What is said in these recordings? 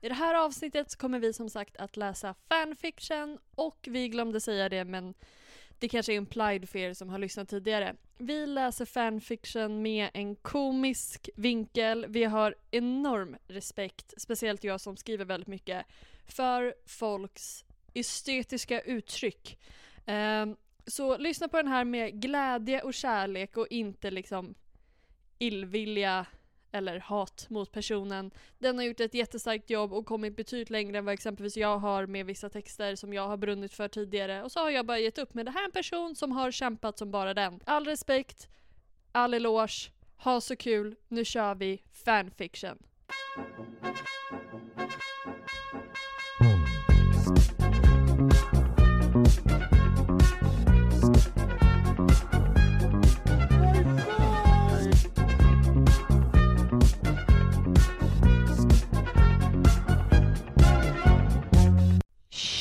I det här avsnittet så kommer vi som sagt att läsa fanfiction och vi glömde säga det men det kanske är implied för er som har lyssnat tidigare. Vi läser fanfiction med en komisk vinkel. Vi har enorm respekt, speciellt jag som skriver väldigt mycket, för folks estetiska uttryck. Um, så lyssna på den här med glädje och kärlek och inte liksom illvilja eller hat mot personen. Den har gjort ett jättestarkt jobb och kommit betydligt längre än vad exempelvis jag har med vissa texter som jag har brunnit för tidigare. Och så har jag bara gett upp. Men det här är en person som har kämpat som bara den. All respekt, all eloge, ha så kul, nu kör vi fanfiction.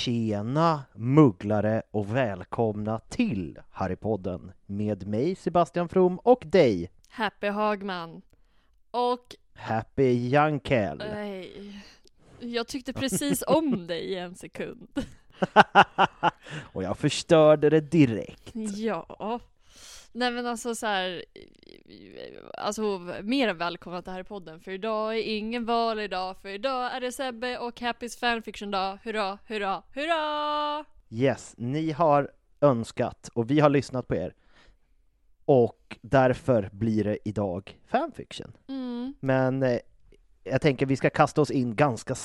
Tjena mugglare och välkomna till Harrypodden med mig Sebastian From och dig Happy Hagman. Och Happy Jankel. nej, jag tyckte precis om dig i en sekund. och jag förstörde det direkt. Ja. Nej men alltså så här, alltså mer än välkomna till här i podden för idag är ingen val idag för idag är det Sebbe och Happys fanfiction dag. Hurra, hurra, hurra! Yes, ni har önskat och vi har lyssnat på er. Och därför blir det idag fanfiction. Mm. Men eh, jag tänker vi ska kasta oss in ganska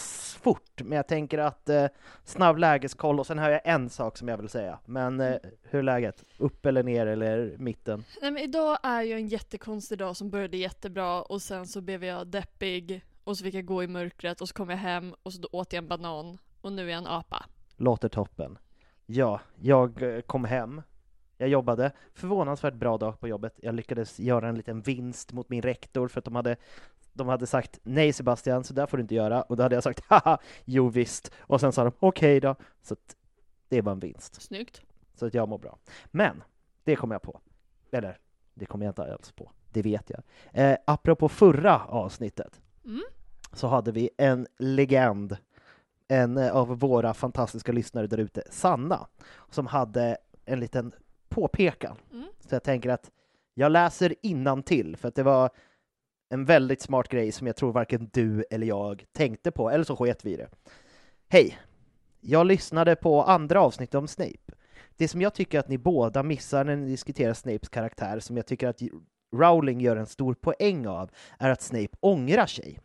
fort, men jag tänker att eh, snabb lägeskoll och sen har jag en sak som jag vill säga. Men eh, hur är läget? Upp eller ner eller mitten? Nej men idag är ju en jättekonstig dag som började jättebra och sen så blev jag deppig och så fick jag gå i mörkret och så kom jag hem och så åt jag en banan och nu är jag en apa. Låter toppen. Ja, jag eh, kom hem. Jag jobbade. Förvånansvärt bra dag på jobbet. Jag lyckades göra en liten vinst mot min rektor för att de hade de hade sagt nej Sebastian, så där får du inte göra. Och då hade jag sagt haha, jo visst. Och sen sa de okej då. Så att det var en vinst. Snyggt. Så att jag mår bra. Men, det kom jag på. Eller, det kom jag inte alls på. Det vet jag. Eh, apropå förra avsnittet Mm. så hade vi en legend, en eh, av våra fantastiska lyssnare där ute, Sanna, som hade en liten påpekan. Mm. Så jag tänker att jag läser till för att det var en väldigt smart grej som jag tror varken du eller jag tänkte på, eller så sket vi i det. Hej! Jag lyssnade på andra avsnitt om Snape. Det som jag tycker att ni båda missar när ni diskuterar Snapes karaktär, som jag tycker att Rowling gör en stor poäng av, är att Snape ångrar sig.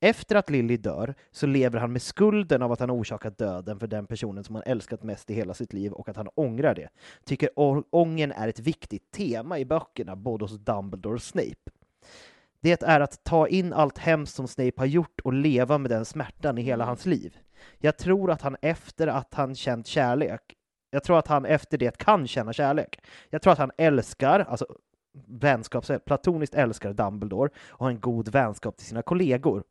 Efter att Lily dör så lever han med skulden av att han orsakat döden för den personen som han älskat mest i hela sitt liv och att han ångrar det. Tycker ångern är ett viktigt tema i böckerna, både hos Dumbledore och Snape. Det är att ta in allt hemskt som Snape har gjort och leva med den smärtan i hela hans liv. Jag tror att han efter att han känt kärlek, jag tror att han efter det kan känna kärlek. Jag tror att han älskar, alltså vänskap, platoniskt älskar Dumbledore och har en god vänskap till sina kollegor.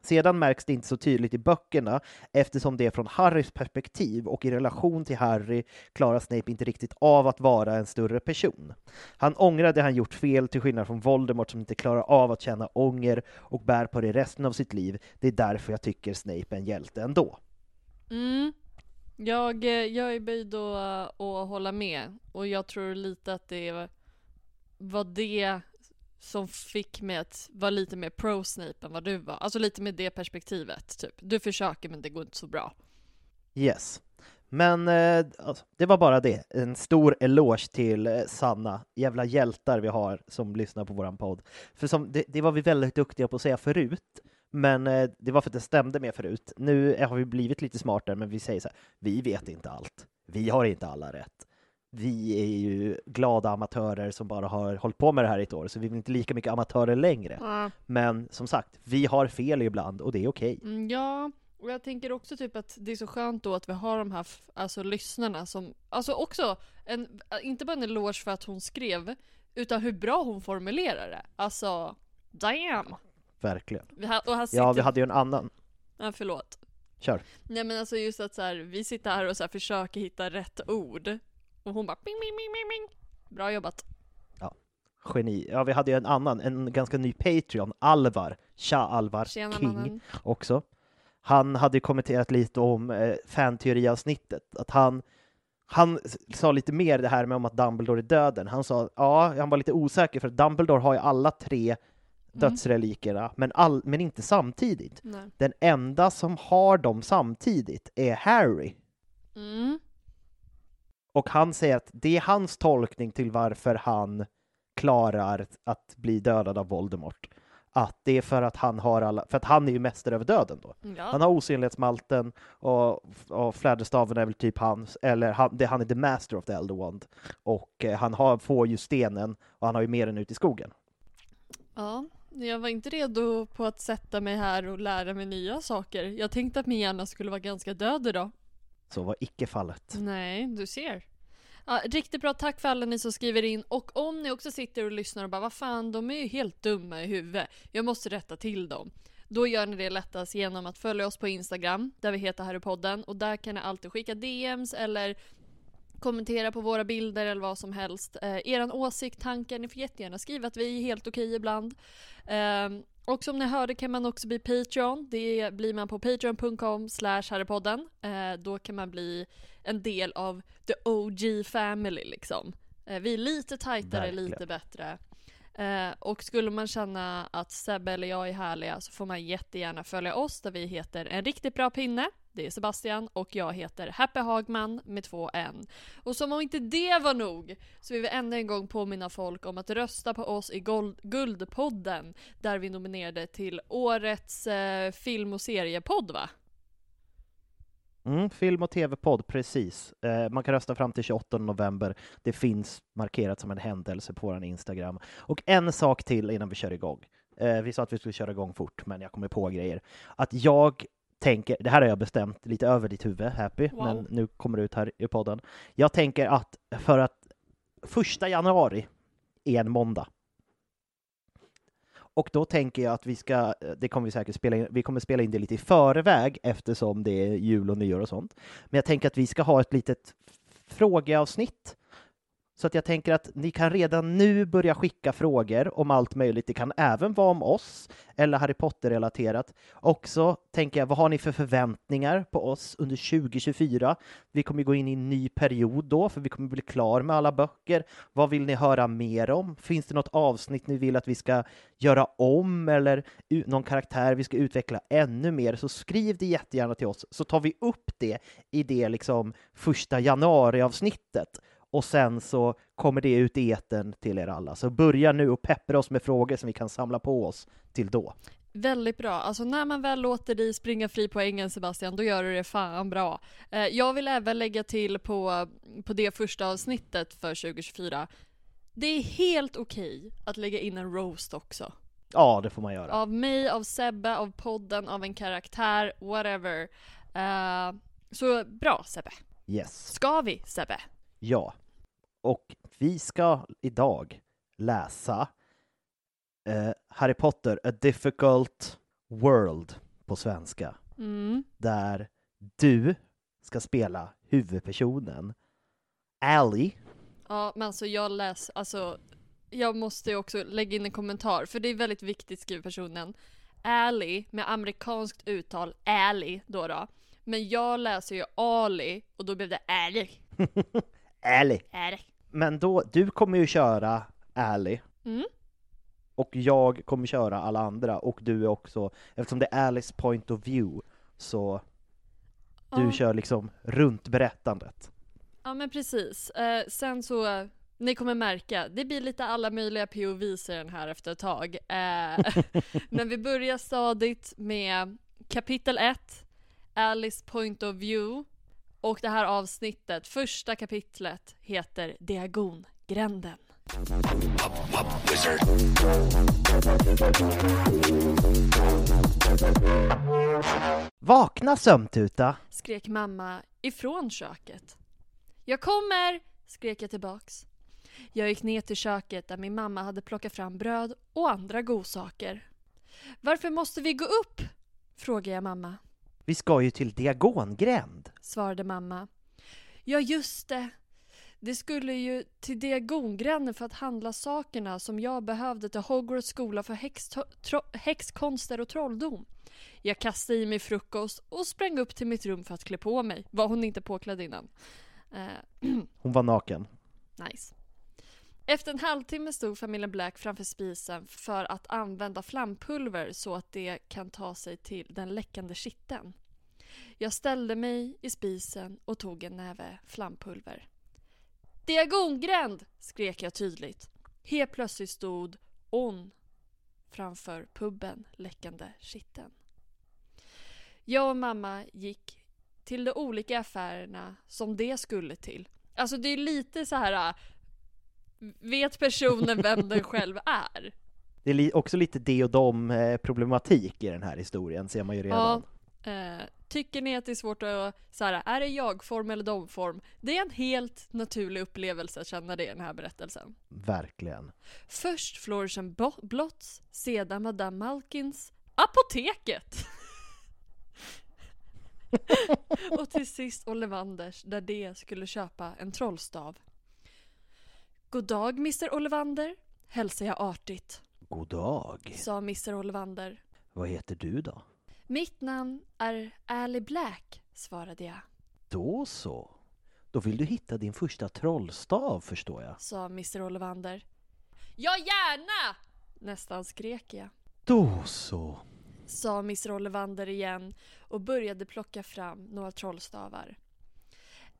Sedan märks det inte så tydligt i böckerna eftersom det är från Harrys perspektiv och i relation till Harry klarar Snape inte riktigt av att vara en större person. Han ångrar det han gjort fel till skillnad från Voldemort som inte klarar av att känna ånger och bär på det resten av sitt liv. Det är därför jag tycker Snape är en hjälte ändå. Mm. Jag, eh, jag är böjd att, eh, att hålla med och jag tror lite att det var det som fick mig att vara lite mer pro-Snape än vad du var. Alltså lite med det perspektivet, typ. Du försöker men det går inte så bra. Yes. Men eh, alltså, det var bara det. En stor eloge till eh, Sanna, jävla hjältar vi har som lyssnar på våran podd. För som, det, det var vi väldigt duktiga på att säga förut, men eh, det var för att det stämde med förut. Nu eh, har vi blivit lite smartare, men vi säger så här, vi vet inte allt. Vi har inte alla rätt vi är ju glada amatörer som bara har hållit på med det här i ett år, så vi är inte lika mycket amatörer längre. Mm. Men som sagt, vi har fel ibland och det är okej. Okay. Mm, ja, och jag tänker också typ att det är så skönt då att vi har de här alltså, lyssnarna som, alltså också, en, inte bara en eloge för att hon skrev, utan hur bra hon formulerar det. Alltså, damn! Verkligen. Vi ha, och sitter... Ja, vi hade ju en annan. Ja, förlåt. Kör. Nej men alltså just att så här, vi sitter här och så här försöker hitta rätt ord. Och hon bara bing, bing, bing, bing. Bra jobbat. Ja, geni. Ja, vi hade ju en annan, en ganska ny Patreon, Alvar, Tja Alvar Tjena, King mannen. också. Han hade ju kommenterat lite om eh, fanteoriavsnittet, att han han sa lite mer det här med om att Dumbledore är döden. Han sa, ja, han var lite osäker för att Dumbledore har ju alla tre mm. dödsrelikerna, men, all, men inte samtidigt. Nej. Den enda som har dem samtidigt är Harry. Mm. Och han säger att det är hans tolkning till varför han klarar att bli dödad av Voldemort. Att det är för att han har alla, för att han är ju mästare över döden då. Ja. Han har osynlighetsmalten och, och fläderstaven är väl typ hans, eller han, det, han är the master of the elder wand. Och eh, han har, får ju stenen och han har ju mer än ut i skogen. Ja, jag var inte redo på att sätta mig här och lära mig nya saker. Jag tänkte att min hjärna skulle vara ganska död idag. Så var icke fallet. Nej, du ser. Ja, riktigt bra, tack för alla ni som skriver in. Och om ni också sitter och lyssnar och bara vad fan, de är ju helt dumma i huvudet. Jag måste rätta till dem. Då gör ni det lättast genom att följa oss på Instagram, där vi heter Harrypodden. Och där kan ni alltid skicka DMs eller kommentera på våra bilder eller vad som helst. Eh, eran åsikt, tankar, ni får jättegärna skriva att vi är helt okej ibland. Eh, och som ni hörde kan man också bli Patreon. Det blir man på patreon.com slash harrypodden. Eh, då kan man bli en del av the OG family liksom. Eh, vi är lite tajtare, Verkligen. lite bättre. Eh, och skulle man känna att Sebbe eller jag är härliga så får man jättegärna följa oss där vi heter En riktigt bra pinne. Det är Sebastian och jag heter Happy Hagman med två N. Och som om inte det var nog så vill vi ännu en gång påminna folk om att rösta på oss i Guldpodden där vi nominerade till årets eh, film och seriepodd va? Mm, film och tv-podd, precis. Eh, man kan rösta fram till 28 november. Det finns markerat som en händelse på vår Instagram. Och en sak till innan vi kör igång. Eh, vi sa att vi skulle köra igång fort, men jag kommer på grejer. Att jag tänker, det här har jag bestämt lite över ditt huvud, Happy, wow. men nu kommer det ut här i podden. Jag tänker att för att första januari är en måndag. Och då tänker jag att vi ska, eh, det kommer vi säkert spela in, vi kommer spela in det lite i förväg eftersom det är jul och nyår och sånt. Men jag tänker att vi ska ha ett litet frågeavsnitt så att jag tänker att ni kan redan nu börja skicka frågor om allt möjligt. Det kan även vara om oss eller Harry Potter-relaterat. Också tänker jag, vad har ni för förväntningar på oss under 2024? Vi kommer gå in i en ny period då, för vi kommer bli klar med alla böcker. Vad vill ni höra mer om? Finns det något avsnitt ni vill att vi ska göra om eller någon karaktär vi ska utveckla ännu mer? Så skriv det jättegärna till oss så tar vi upp det i det liksom första januari-avsnittet och sen så kommer det ut i eten till er alla. Så börja nu och peppra oss med frågor som vi kan samla på oss till då. Väldigt bra. Alltså när man väl låter dig springa fri på ängen Sebastian, då gör du det fan bra. Eh, jag vill även lägga till på, på det första avsnittet för 2024. Det är helt okej okay att lägga in en roast också. Ja, det får man göra. Av mig, av Sebbe, av podden, av en karaktär, whatever. Uh, så bra Sebbe. Yes. Ska vi Sebbe? Ja. Och vi ska idag läsa eh, Harry Potter, A Difficult World på svenska, Mm. där du ska spela huvudpersonen Ally. Ja, men alltså jag läser, alltså jag måste ju också lägga in en kommentar, för det är väldigt viktigt skriver personen. Ally med amerikanskt uttal, Ally då då. Men jag läser ju Ali och då blev det Ally. Ally. Ally. Men då, du kommer ju köra Ally Mm. och jag kommer köra alla andra och du är också, eftersom det är Alice point of view, så du Ja. kör liksom runt berättandet. Ja men precis. Eh, sen så, ni kommer märka, det blir lite alla möjliga POVs i den här efter ett tag. Eh, men vi börjar stadigt med kapitel 1, Alice point of view. Och det här avsnittet, första kapitlet, heter Diagongränden. Vakna sömntuta! Skrek mamma ifrån köket. Jag kommer! Skrek jag tillbaks. Jag gick ner till köket där min mamma hade plockat fram bröd och andra godsaker. Varför måste vi gå upp? Frågade jag mamma. Vi ska ju till Diagongränd! Svarade mamma. Ja just det. Det skulle ju till Diagongränden för att handla sakerna som jag behövde till Hogwarts skola för häxkonster och trolldom. Jag kastade i mig frukost och sprang upp till mitt rum för att klä på mig. Var hon inte påklädd innan? Eh, Hon var naken. Nice. Efter en halvtimme stod familjen Black framför spisen för att använda flampulver så att det kan ta sig till den läckande kitteln. Jag ställde mig i spisen och tog en näve flampulver. Diagongränd! skrek jag tydligt. Helt plötsligt stod hon framför puben läckande kitteln. Jag och mamma gick till de olika affärerna som det skulle till. Alltså det är lite så här. Vet personen vem den själv är? Det är också lite det och de eh, problematik i den här historien, ser man ju redan. Ja. Eh, tycker ni att det är svårt att, så här, är det jag-form eller dom-form? Det är en helt naturlig upplevelse att känna det i den här berättelsen. Verkligen. Först Florisen Bo- Blotts, sedan Madame Malkins, apoteket! och till sist Ollivanders där det skulle köpa en trollstav. God dag Mr Ollivander, hälsar jag artigt, God dag. sa Mr Ollivander. Vad heter du då? Mitt namn är Ally Black, svarade jag, Då så. Då vill du hitta din första trollstav, förstår jag. sa Mr Ollivander. Ja gärna! Nästan skrek jag. Då så. sa Mr Ollivander igen och började plocka fram några trollstavar.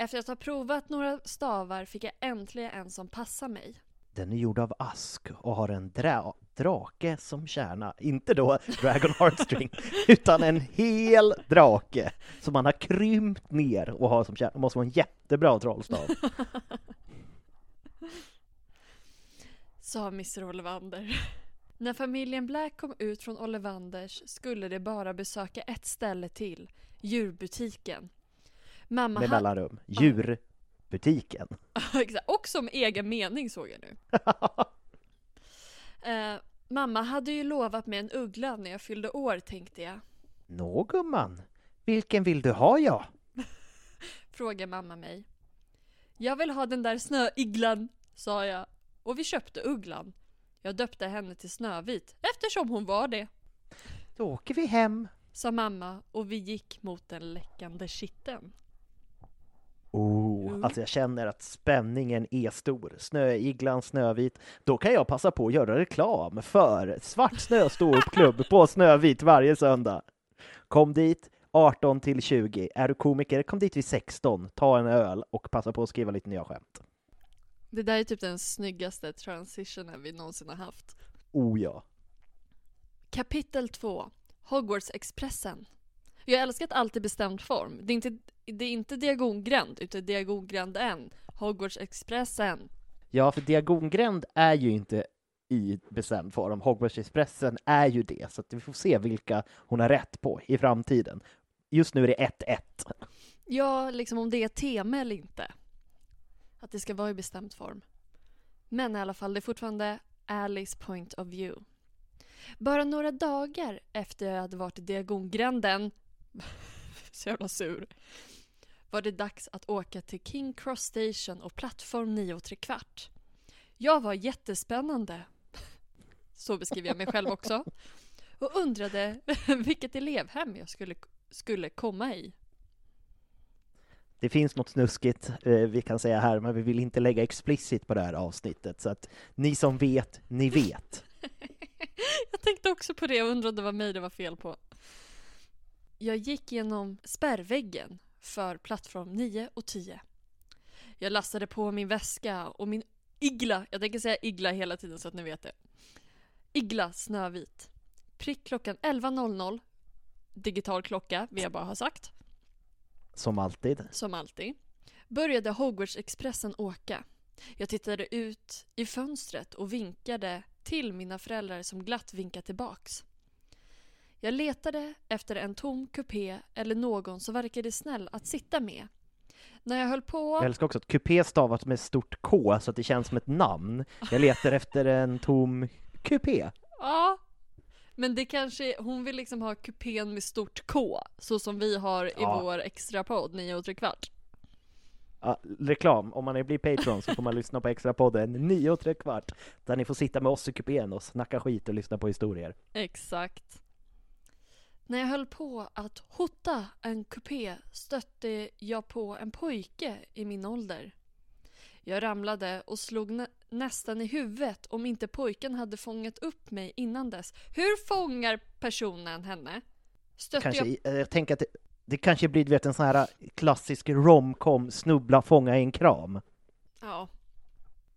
Efter att ha provat några stavar fick jag äntligen en som passar mig. Den är gjord av ask och har en dra- drake som kärna. Inte då Dragon Heartstring, utan en hel drake som man har krympt ner och har som kärna. Det måste vara en jättebra trollstav. Sa Mr Ollivander. När familjen Black kom ut från Ollivanders skulle de bara besöka ett ställe till, djurbutiken. Mamma Med mellanrum. Djurbutiken. Exakt, och som egen mening såg jag nu. Eh, mamma hade ju lovat mig en uggla när jag fyllde år tänkte jag. Nå gumman, vilken vill du ha ja? Frågade mamma mig. Jag vill ha den där snöiglan, sa jag. Och vi köpte ugglan. Jag döpte henne till Snövit eftersom hon var det. Då åker vi hem. Sa mamma och vi gick mot den läckande kitteln. Oh, Mm. alltså jag känner att spänningen är stor. Snöiglan, Snövit. Då kan jag passa på att göra reklam för Svart Snö ståuppklubb på Snövit varje söndag. Kom dit 18 till 20. Är du komiker, kom dit vid 16. Ta en öl och passa på att skriva lite nya skämt. Det där är typ den snyggaste transitionen vi någonsin har haft. Oh ja. Kapitel 2 Hogwarts-expressen Jag älskar att allt är bestämd form. Det är inte, det är inte diagongränd, utan diagongränd än. Hogwarts-expressen. Ja, för Diagongränd är ju inte i bestämd form. Hogwarts-expressen är ju det, så vi får se vilka hon har rätt på i framtiden. Just nu är det 1-1. Ja, liksom om det är tema eller inte. Att det ska vara i bestämd form. Men i alla fall, det är fortfarande Alice Point of View. Bara några dagar efter jag hade varit i Diagongränden, så jävla sur, var det dags att åka till King Cross Station och plattform 9 och kvart. Jag var jättespännande, så beskriver jag mig själv också, och undrade vilket elevhem jag skulle, skulle komma i. Det finns något snuskigt eh, vi kan säga här, men vi vill inte lägga explicit på det här avsnittet, så att ni som vet, ni vet. Jag tänkte också på det och undrade var mig det var fel på. Jag gick genom spärrväggen för plattform 9 och 10. Jag lastade på min väska och min igla, jag tänker säga igla hela tiden så att ni vet det. Igla snövit. Prick klockan 11.00. Digital klocka, vill jag bara ha sagt. Som alltid. Som alltid. Började Hogwarts-expressen åka. Jag tittade ut i fönstret och vinkade till mina föräldrar som glatt vinkade tillbaks. Jag letade efter en tom kupé eller någon som verkade snäll att sitta med. När jag höll på... Jag älskar också att kupé stavas med stort K så att det känns som ett namn. Jag letar efter en tom kupé. Ja. Men det kanske, hon vill liksom ha kupén med stort K, så som vi har i Ja. vår extra podd 9 och kvart. Ja, reklam, om man blir Patreon så får man lyssna på extra podden 9 och kvart där ni får sitta med oss i kupén och snacka skit och lyssna på historier. Exakt. När jag höll på att hota en kupé stötte jag på en pojke i min ålder. Jag ramlade och slog nä- nästan i huvudet om inte pojken hade fångat upp mig innan dess. Hur fångar personen henne? Stötte Kanske, jag... jag tänker att det, det kanske blir vet, en sån här klassisk romcom, snubbla, fånga i en kram. Ja.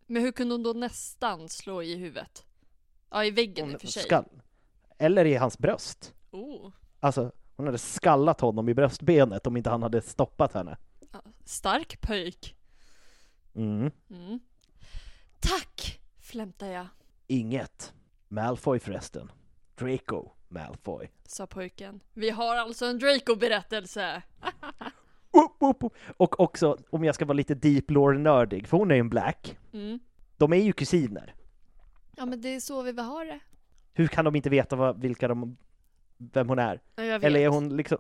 Men hur kunde hon då nästan slå i huvudet? Ja, i väggen i och Hon för sig. skall, eller i hans bröst. Alltså, hon hade skallat honom i bröstbenet om inte han hade stoppat henne. Stark pöjk. Mm. Mm. Tack, flämtar jag. Inget. Malfoy förresten. Draco Malfoy. sa pojken. Vi har alltså en Draco-berättelse. Upp, upp, upp. Och också, om jag ska vara lite deep lore-nördig, för hon är ju en black. Mm. De är ju kusiner. Ja men det är så vi vill ha det. Hur kan de inte veta vad, vilka de, vem hon är? Eller är hon liksom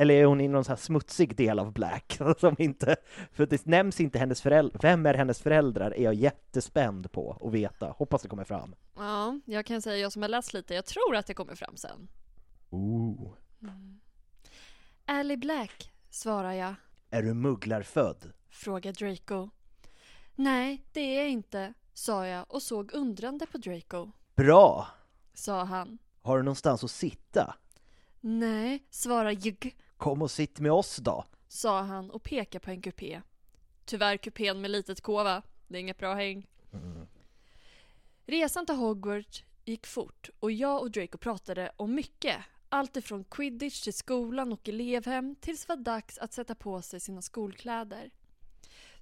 eller är hon i någon så här smutsig del av Black? Som inte, för det nämns inte hennes föräldrar. Vem är hennes föräldrar? Är jag jättespänd på att veta. Hoppas det kommer fram. Ja, jag kan säga jag som har läst lite, jag tror att det kommer fram sen. Ooh. Ally Black, svarar jag. Är du mugglarfödd? Frågar Draco. Nej, det är jag inte, sa jag och såg undrande på Draco. Bra! Sa han. Har du någonstans att sitta? Nej, svarar jag, Kom och sitt med oss då. sa han och pekade på en kupé. Tyvärr kupén med litet K va? Det är inget bra häng. Resan till Hogwarts gick fort och jag och Draco pratade om mycket. Allt ifrån quidditch till skolan och elevhem tills det var dags att sätta på sig sina skolkläder.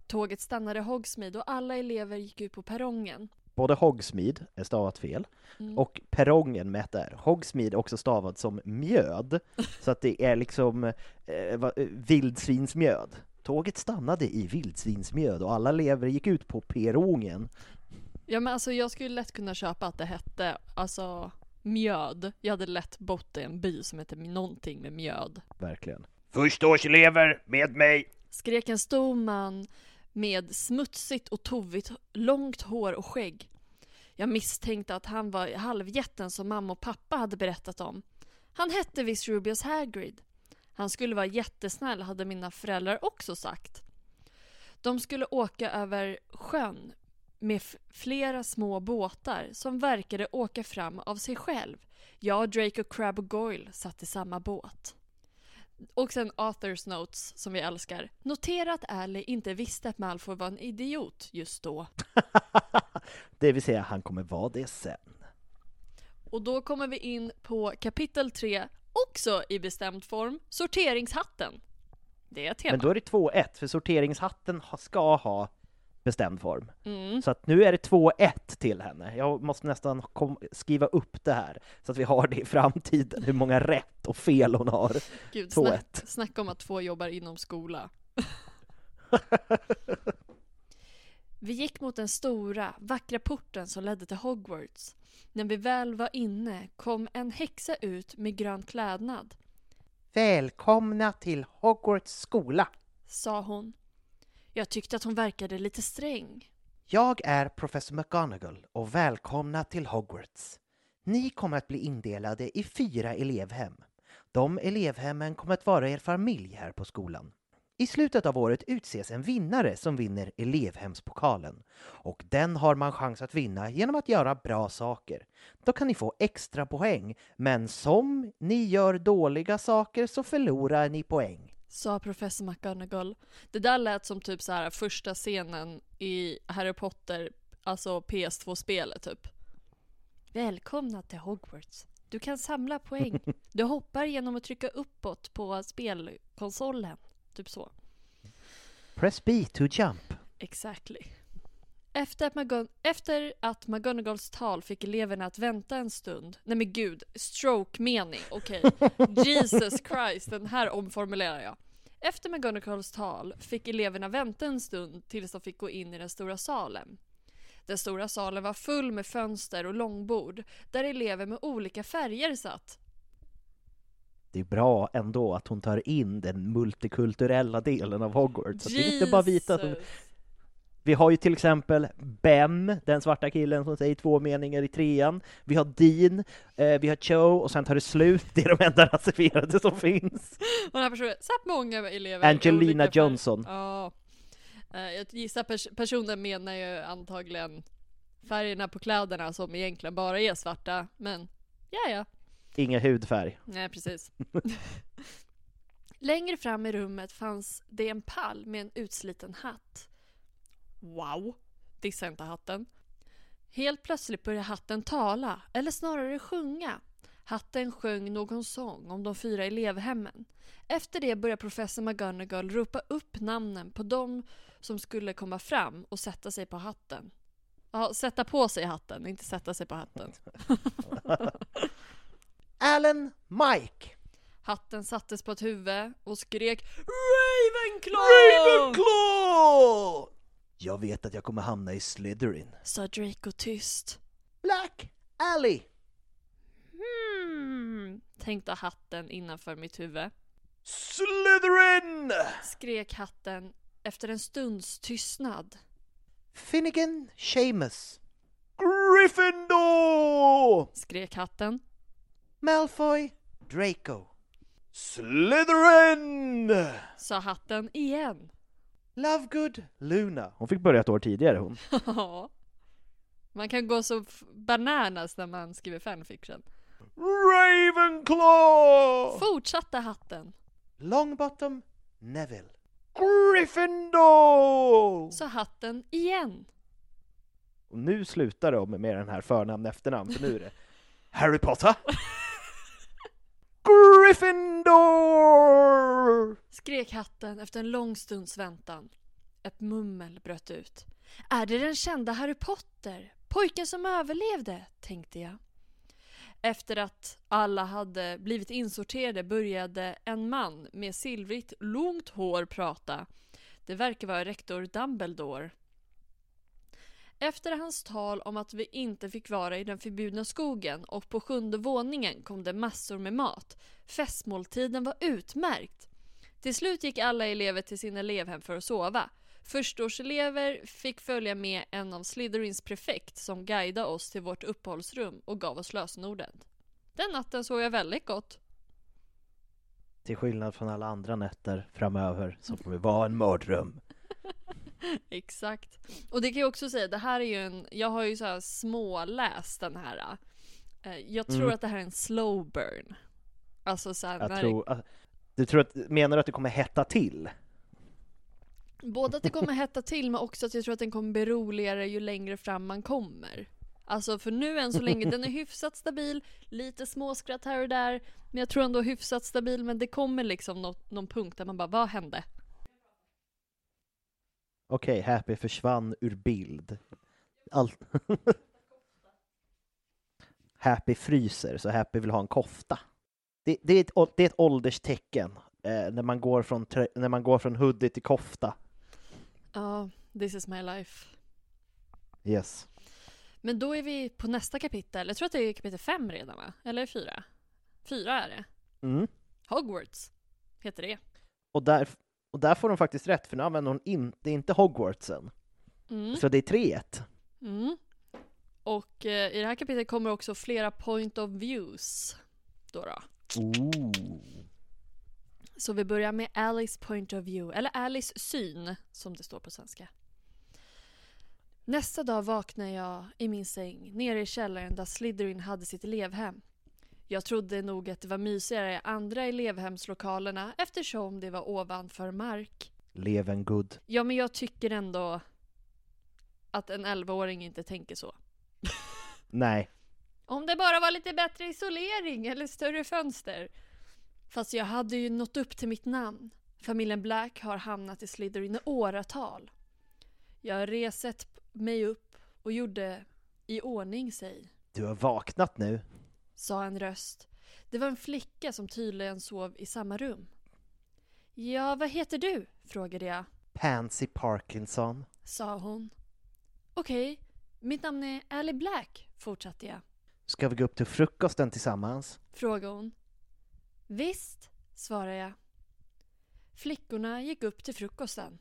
Tåget stannade i Hogsmeade och alla elever gick ut på perrongen. Både Hogsmeade är stavat fel Mm. och perrongen med ett R. Hogsmeade är också stavad som mjöd, så att det är liksom eh, va- eh, vildsvinsmjöd. Tåget stannade i vildsvinsmjöd och alla elever gick ut på perrongen. Ja men alltså jag skulle lätt kunna köpa att det hette alltså mjöd. Jag hade lätt bott i en by som heter någonting med mjöd. Verkligen. Förstaårselever, med mig! Skrek en stor man med smutsigt och tovigt långt hår och skägg. Jag misstänkte att han var halvjätten som mamma och pappa hade berättat om. Han hette visst Rubius Hagrid. Han skulle vara jättesnäll hade mina föräldrar också sagt. De skulle åka över sjön med flera små båtar som verkade åka fram av sig själv. Jag, Draco, Crabbe och Goyle satt i samma båt. Och sen authors notes som vi älskar. Notera att Ally inte visste att Malfoy var en idiot just då. det vill säga, han kommer vara det sen. Och då kommer vi in på kapitel 3, också i bestämd form, sorteringshatten. Det är ett tema. Men då är det 2-1, för sorteringshatten ha- ska ha bestämd form. Mm. Så att nu är det 2-1 till henne. Jag måste nästan kom, skriva upp det här, så att vi har det i framtiden, hur många rätt och fel hon har. Gud, 2-1. snack, snacka om att två jobbar inom skola. Vi gick mot den stora, vackra porten som ledde till Hogwarts. När vi väl var inne kom en häxa ut med grön klädnad, Välkomna till Hogwarts skola! sa hon. Jag tyckte att hon verkade lite sträng. Jag är professor McGonagall och välkomna till Hogwarts. Ni kommer att bli indelade i fyra elevhem. De elevhemmen kommer att vara er familj här på skolan. I slutet av året utses en vinnare som vinner elevhemspokalen. Och den har man chans att vinna genom att göra bra saker. Då kan ni få extra poäng, men som ni gör dåliga saker så förlorar ni poäng. Sa professor McGonagall. Det där lät som typ så här första scenen i Harry Potter, alltså PS2-spelet typ. Välkomna till Hogwarts. Du kan samla poäng. Du hoppar genom att trycka uppåt på spelkonsolen. Typ så. Press B to jump. Exactly. Efter att, McGon- efter att McGonagalls tal fick eleverna att vänta en stund. Nej men gud, stroke-mening. Okej. Jesus Christ, den här omformulerar jag. Efter McGonagalls tal fick eleverna vänta en stund tills de fick gå in i den stora salen. Den stora salen var full med fönster och långbord där elever med olika färger satt. Det är bra ändå att hon tar in den multikulturella delen av Hogwarts. Så det är inte bara vita som... Vi har ju till exempel Bem, den svarta killen som säger två meningar i trean. Vi har Dean, eh, vi har Cho och sen tar det slut. Det är de enda rasifierade som finns. Och den här personen, här många elever. Angelina. Johnson. Ja. Eh, Jag gissar pers- personen menar ju antagligen färgerna på kläderna som egentligen bara är svarta, men ja ja. Ingen hudfärg. Nej, precis. Längre fram i rummet fanns det en pall med en utsliten hatt. Wow, dissa inte hatten. Helt plötsligt började hatten tala, eller snarare sjunga. Hatten sjöng någon sång om de fyra elevhemmen. Efter det började professor McGonagall ropa upp namnen på de som skulle komma fram och sätta sig på hatten. Ja, sätta på sig hatten, inte sätta sig på hatten. Alan Mike! Hatten sattes på ett huvud och skrek Ravenclaw! Ravenclaw! Jag vet att jag kommer hamna i Slytherin. Sa Draco tyst. Black Alley! Hmm, tänkte hatten innanför mitt huvud. Slytherin! Skrek hatten efter en stunds tystnad. Finnegan Seamus. Gryffindor! Skrek hatten. Malfoy Draco. Slytherin! Sa hatten igen. Lovegood Luna. Hon fick börja ett år tidigare hon. Ja. Man kan gå så bananas när man skriver fanfiction. Ravenclaw! Fortsatte hatten. Longbottom Neville. Gryffindor! Sa hatten igen. Och nu slutar de med den här förnamn efternamn, för nu är det Harry Potter. Gryffindor! Skrek hatten efter en lång stunds väntan. Ett mummel bröt ut. Är det den kända Harry Potter? Pojken som överlevde, tänkte jag. Efter att alla hade blivit insorterade började en man med silvrigt, långt hår prata. Det verkar vara rektor Dumbledore. Efter hans tal om att vi inte fick vara i den förbjudna skogen och på sjunde våningen kom det massor med mat. Festmåltiden var utmärkt. Till slut gick alla elever till sina elevhem för att sova. Förstaårselever fick följa med en av Slytherins prefekt som guidade oss till vårt uppehållsrum och gav oss lösenordet. Den natten sov jag väldigt gott. Till skillnad från alla andra nätter framöver som kommer vara en mardröm. Exakt. Och det kan jag också säga, det här är ju en, jag har ju så här småläst den här. Eh, Jag tror Mm. att det här är en slow burn. Alltså så här, Jag när tror, att- du tror att, menar du att det kommer hetta till? Både att det kommer hetta till men också att jag tror att den kommer bli roligare ju längre fram man kommer. Alltså för nu än så länge, den är hyfsat stabil, lite småskratt här och där. Men jag tror ändå hyfsat stabil men det kommer liksom något, någon punkt där man bara, vad hände? Okej, Happy försvann ur bild. Allt... Happy fryser, så Happy vill ha en kofta. Det, det, är, ett, det är ett ålderstecken eh, när, man går från, när man går från hoodie till kofta. Ja, this is my life. Yes. Men då är vi på nästa kapitel. Jag tror att det är kapitel fem redan va? Eller fyra? Fyra är det. Mm. Hogwarts heter det. Och, där, och där får hon faktiskt rätt, för nu använder hon inte, inte Hogwartsen. Mm. Så det är 3-1. Mm. Och eh, i det här kapitlet kommer också flera point of views. Då då. Ooh. Så vi börjar med Alice point of view, eller Alice syn som det står på svenska. Nästa dag vaknar jag i min säng nere i källaren där Slytherin hade sitt elevhem. Jag trodde nog att det var mysigare i andra elevhemslokalerna eftersom det var ovanför mark. Leven good. Ja, men jag tycker ändå att en 11-åring inte tänker så. Nej. Om det bara var lite bättre isolering eller större fönster. Fast jag hade ju nått upp till mitt namn. Familjen Black har hamnat i Slytherin i åratal. Jag reset mig upp och gjorde i ordning sig, Du har vaknat nu. Sa en röst. Det var en flicka som tydligen sov i samma rum. Ja, vad heter du? frågade jag, Pansy Parkinson. sa hon. Okej, mitt namn är Ally Black, fortsatte jag. Ska vi gå upp till frukosten tillsammans? frågade hon. Visst, svarade jag. Flickorna gick upp till frukosten.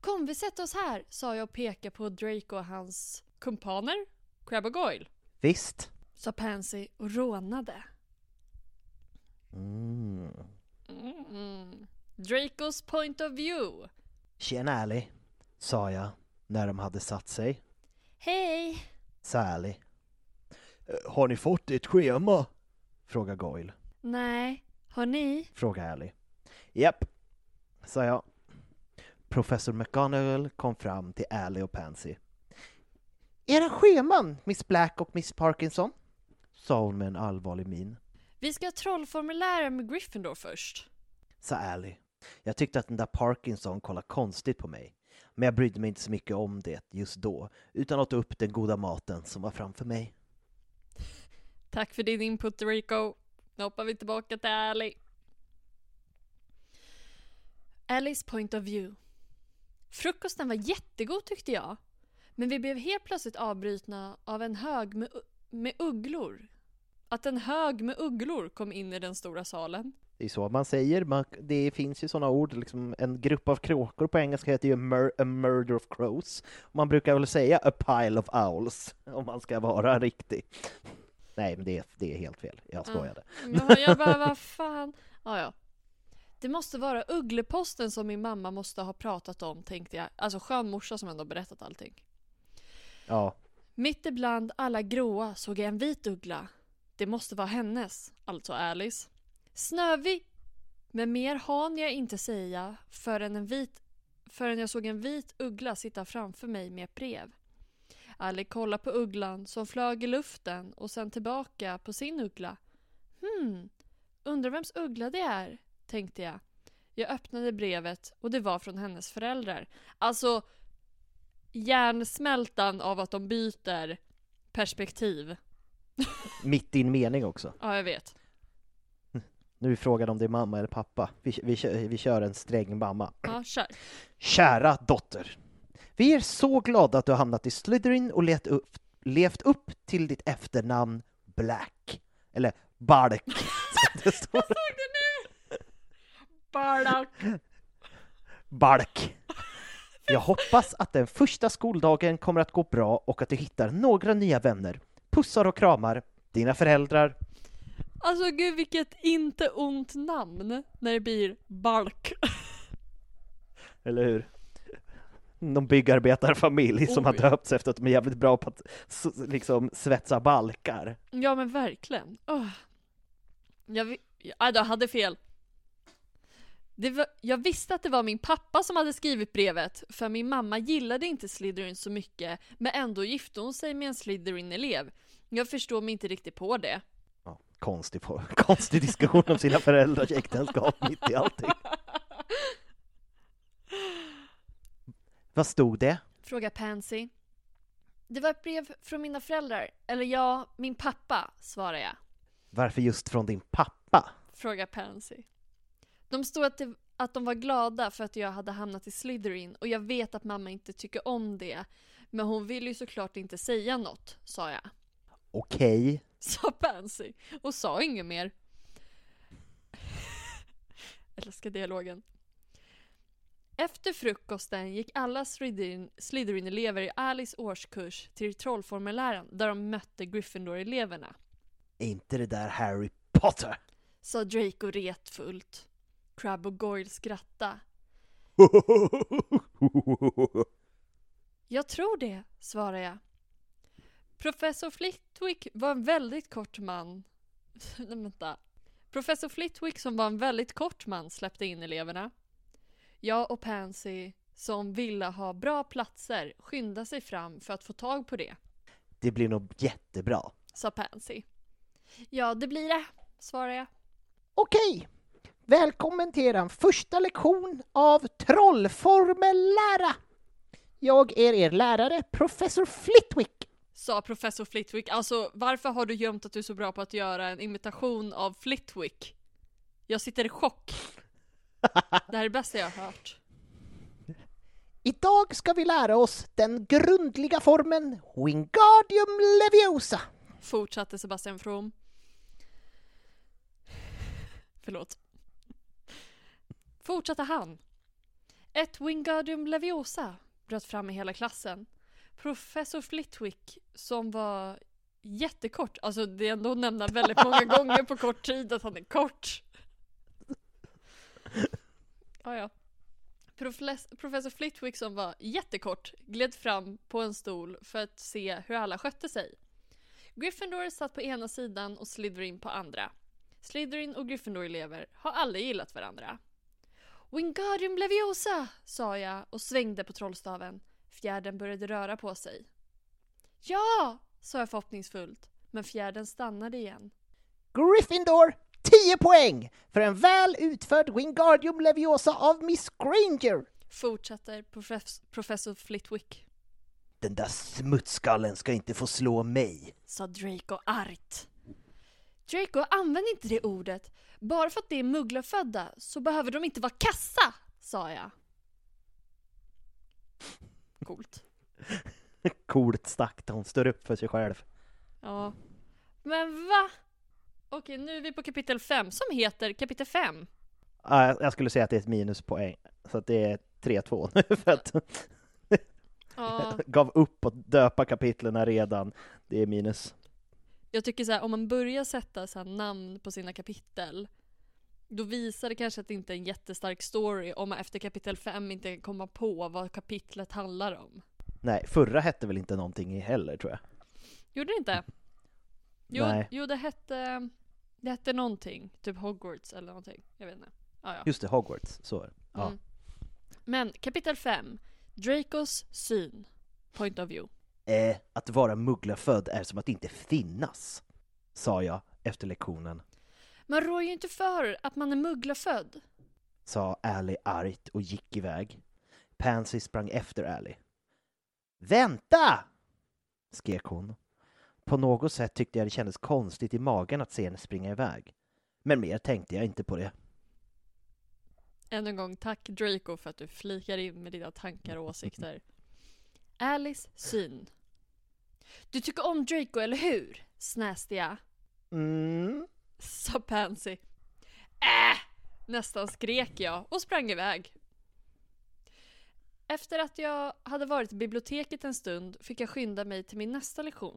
Kom, vi sätter oss här, sa jag och pekade på Drake och hans kumpaner, Crab och Goyle, Visst. Sa Pansy och rånade. Mm. Mm. Dracos point of view. Tjena Ally, sa jag när de hade satt sig. Hej! Sa Ally. "Eh, Har ni fått ert schema? Frågade Goyle. Nej, har ni? Frågade Ally. Japp, sa jag. Professor McGonagall kom fram till Ally och Pansy. Era scheman, Miss Black och Miss Parkinson? Sa hon med en allvarlig min. Vi ska trollformulera med Gryffindor först. Sa Ally. Jag tyckte att den där Parkinson kollade konstigt på mig. Men jag brydde mig inte så mycket om det just då, utan åt upp den goda maten som var framför mig. Tack för din input Draco. Nu hoppar vi tillbaka till Ally. Allys point of view. Frukosten var jättegod tyckte jag. Men vi blev helt plötsligt avbrutna av en hög med, med ugglor. Att en hög med ugglor kom in i den stora salen. Det är så man säger, man, det finns ju sådana ord, liksom en grupp av kråkor på engelska heter ju mur, a murder of crows. Man brukar väl säga a pile of owls, om man ska vara riktig. Nej, men det, är- det är helt fel, jag skojade. Ja, jag bara, vad fan. Ja, ja. Det måste vara uggleposten som min mamma måste ha pratat om, tänkte jag. Alltså skön morsa som ändå berättat allting. Ja, mitt ibland alla gråa såg jag en vit uggla. Det måste vara hennes, alltså Alice. Snövit! Men mer hann jag inte säga förrän, en vit, förrän jag såg en vit uggla sitta framför mig med ett brev. Ali kollade på ugglan som flög i luften och sen tillbaka på sin uggla. Hmm, undrar vems uggla det är, tänkte jag. Jag öppnade brevet och det var från hennes föräldrar. Alltså, hjärnsmältan av att de byter perspektiv. mitt i en mening också. Ja, jag vet. Nu är frågan om det är mamma eller pappa. Vi, vi, vi kör en sträng mamma. Ja, kör. Kära dotter. Vi är så glada att du har hamnat i Slytherin och levt upp, levt upp till ditt efternamn Black. Eller Bark, som det står. Bardock. Bark. Jag hoppas att den första skoldagen kommer att gå bra och att du hittar några nya vänner. Pussar och kramar, dina föräldrar. Alltså gud vilket inte ont namn när det blir Balk. Eller hur? Någon byggarbetarfamilj som har Oj. döpts efter att de är jävligt bra på att liksom svetsa balkar. Ja men verkligen. Oh. Jag, jag hade fel. Var, jag visste att det var min pappa som hade skrivit brevet, för min mamma gillade inte Slytherin så mycket, men ändå gifte hon sig med en Slytherin-elev. Jag förstår mig inte riktigt på det. Ja, konstig, på- konstig diskussion om sina föräldrars äktenskap mitt i allting. Vad stod det? Frågar Pansy. Det var ett brev från mina föräldrar. Eller ja, min pappa, svarar jag. Varför just från din pappa? Frågar Pansy. De stod att, det, att de var glada för att jag hade hamnat i Slytherin och jag vet att mamma inte tycker om det. Men hon vill ju såklart inte säga något, sa jag. Okej. Sa Pansy och sa inget mer. Älskar dialogen. Efter frukosten gick alla Slytherin- Slytherin-elever i Alice årskurs till trollformulären där de mötte Gryffindor-eleverna. Är inte det där Harry Potter? Sa Draco retfullt. Crab och Goyle skratta. Jag tror det, svarade jag. Professor Flitwick var en väldigt kort man. Vänta. Professor Flitwick som var en väldigt kort man släppte in eleverna. Jag och Pansy, som ville ha bra platser, skyndade sig fram för att få tag på det, Det blir nog jättebra. sa Pansy. Ja, det blir det, svarade jag. Okej. Välkommen till er första lektion av trollformellära. Jag är er lärare, professor Flitwick. Sa professor Flitwick. Alltså, varför har du gömt att du är så bra på att göra en imitation av Flitwick? Jag sitter i chock. Det här är det bästa jag har hört. Idag ska vi lära oss den grundliga formen Wingardium Leviosa. Fortsatte Sebastian From. Förlåt. Fortsatte han. Ett Wingardium Leviosa bröt fram i hela klassen. Professor Flitwick, som var jättekort, alltså det är ändå att nämna väldigt många gånger på kort tid att han är kort. Ja, ja. Profes- Professor Flitwick som var jättekort gled fram på en stol för att se hur alla skötte sig. Gryffindor satt på ena sidan och Slytherin på andra. Slytherin och Gryffindor-elever har aldrig gillat varandra. Wingardium Leviosa! sa jag och svängde på trollstaven. Fjärden började röra på sig. Ja! sa jag förhoppningsfullt, men fjärden stannade igen. Gryffindor 10 poäng för en väl utförd Wingardium Leviosa av Miss Granger. Fortsätter profess- professor Flitwick, Den där smutsskallen ska inte få slå mig. sa Draco argt. Draco, använd inte det ordet. Bara för att det är mugglarfödda så behöver de inte vara kassa, sa jag. Coolt. Coolt sagt, hon står upp för sig själv. Ja. Men va? Okej, nu är vi på kapitel 5 som heter kapitel 5. Ja, jag- skulle säga att det är ett minuspoäng, så att det är 3-2 nu för att Ja, gav upp att döpa kapitlen redan. Det är minus. Jag tycker så här, om man börjar sätta så namn på sina kapitel då visar det kanske att det inte är en jättestark story om man efter kapitel 5 inte kan komma på vad kapitlet handlar om. Nej, förra hette väl inte någonting heller tror jag. Gjorde det inte? Jo, Nej. jo det hette Det hette någonting, typ Hogwarts eller någonting. Jag vet inte. Ja, ja. Just det, Hogwarts, så är det. Ja. Mm. Men kapitel 5. Dracos syn. Point of view. Eh, att vara mugglarfödd är som att inte finnas, sa jag efter lektionen, Man rår ju inte för att man är mugglarfödd. sa Ally argt och gick iväg. Pansy sprang efter Ally. Vänta! skrek hon. På något sätt tyckte jag det kändes konstigt i magen att se henne springa iväg. Men mer tänkte jag inte på det. Än en gång, tack Draco för att du flikar in med dina tankar och åsikter. Alice syn. Du tycker om Draco, eller hur? Snäste jag. Mm. Sa Pansy. Äh! Nästan skrek jag och sprang iväg. Efter att jag hade varit i biblioteket en stund fick jag skynda mig till min nästa lektion.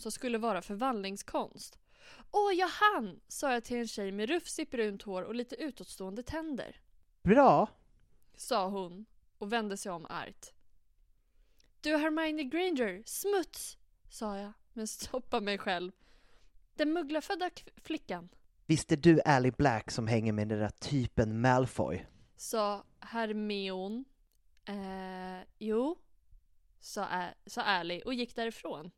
Som skulle vara förvandlingskonst. Åh, jag hann! sa jag till en tjej med rufsigt brunt hår och lite utåtstående tänder. Bra! Sa hon och vände sig om argt. Du Hermione Granger, smuts! sa jag, men stoppade mig själv. Den mugglafödda flickan, Visst är du Ally Black som hänger med den där typen Malfoy? sa Hermione. Eh, jo, sa, Ä- sa Ally och gick därifrån.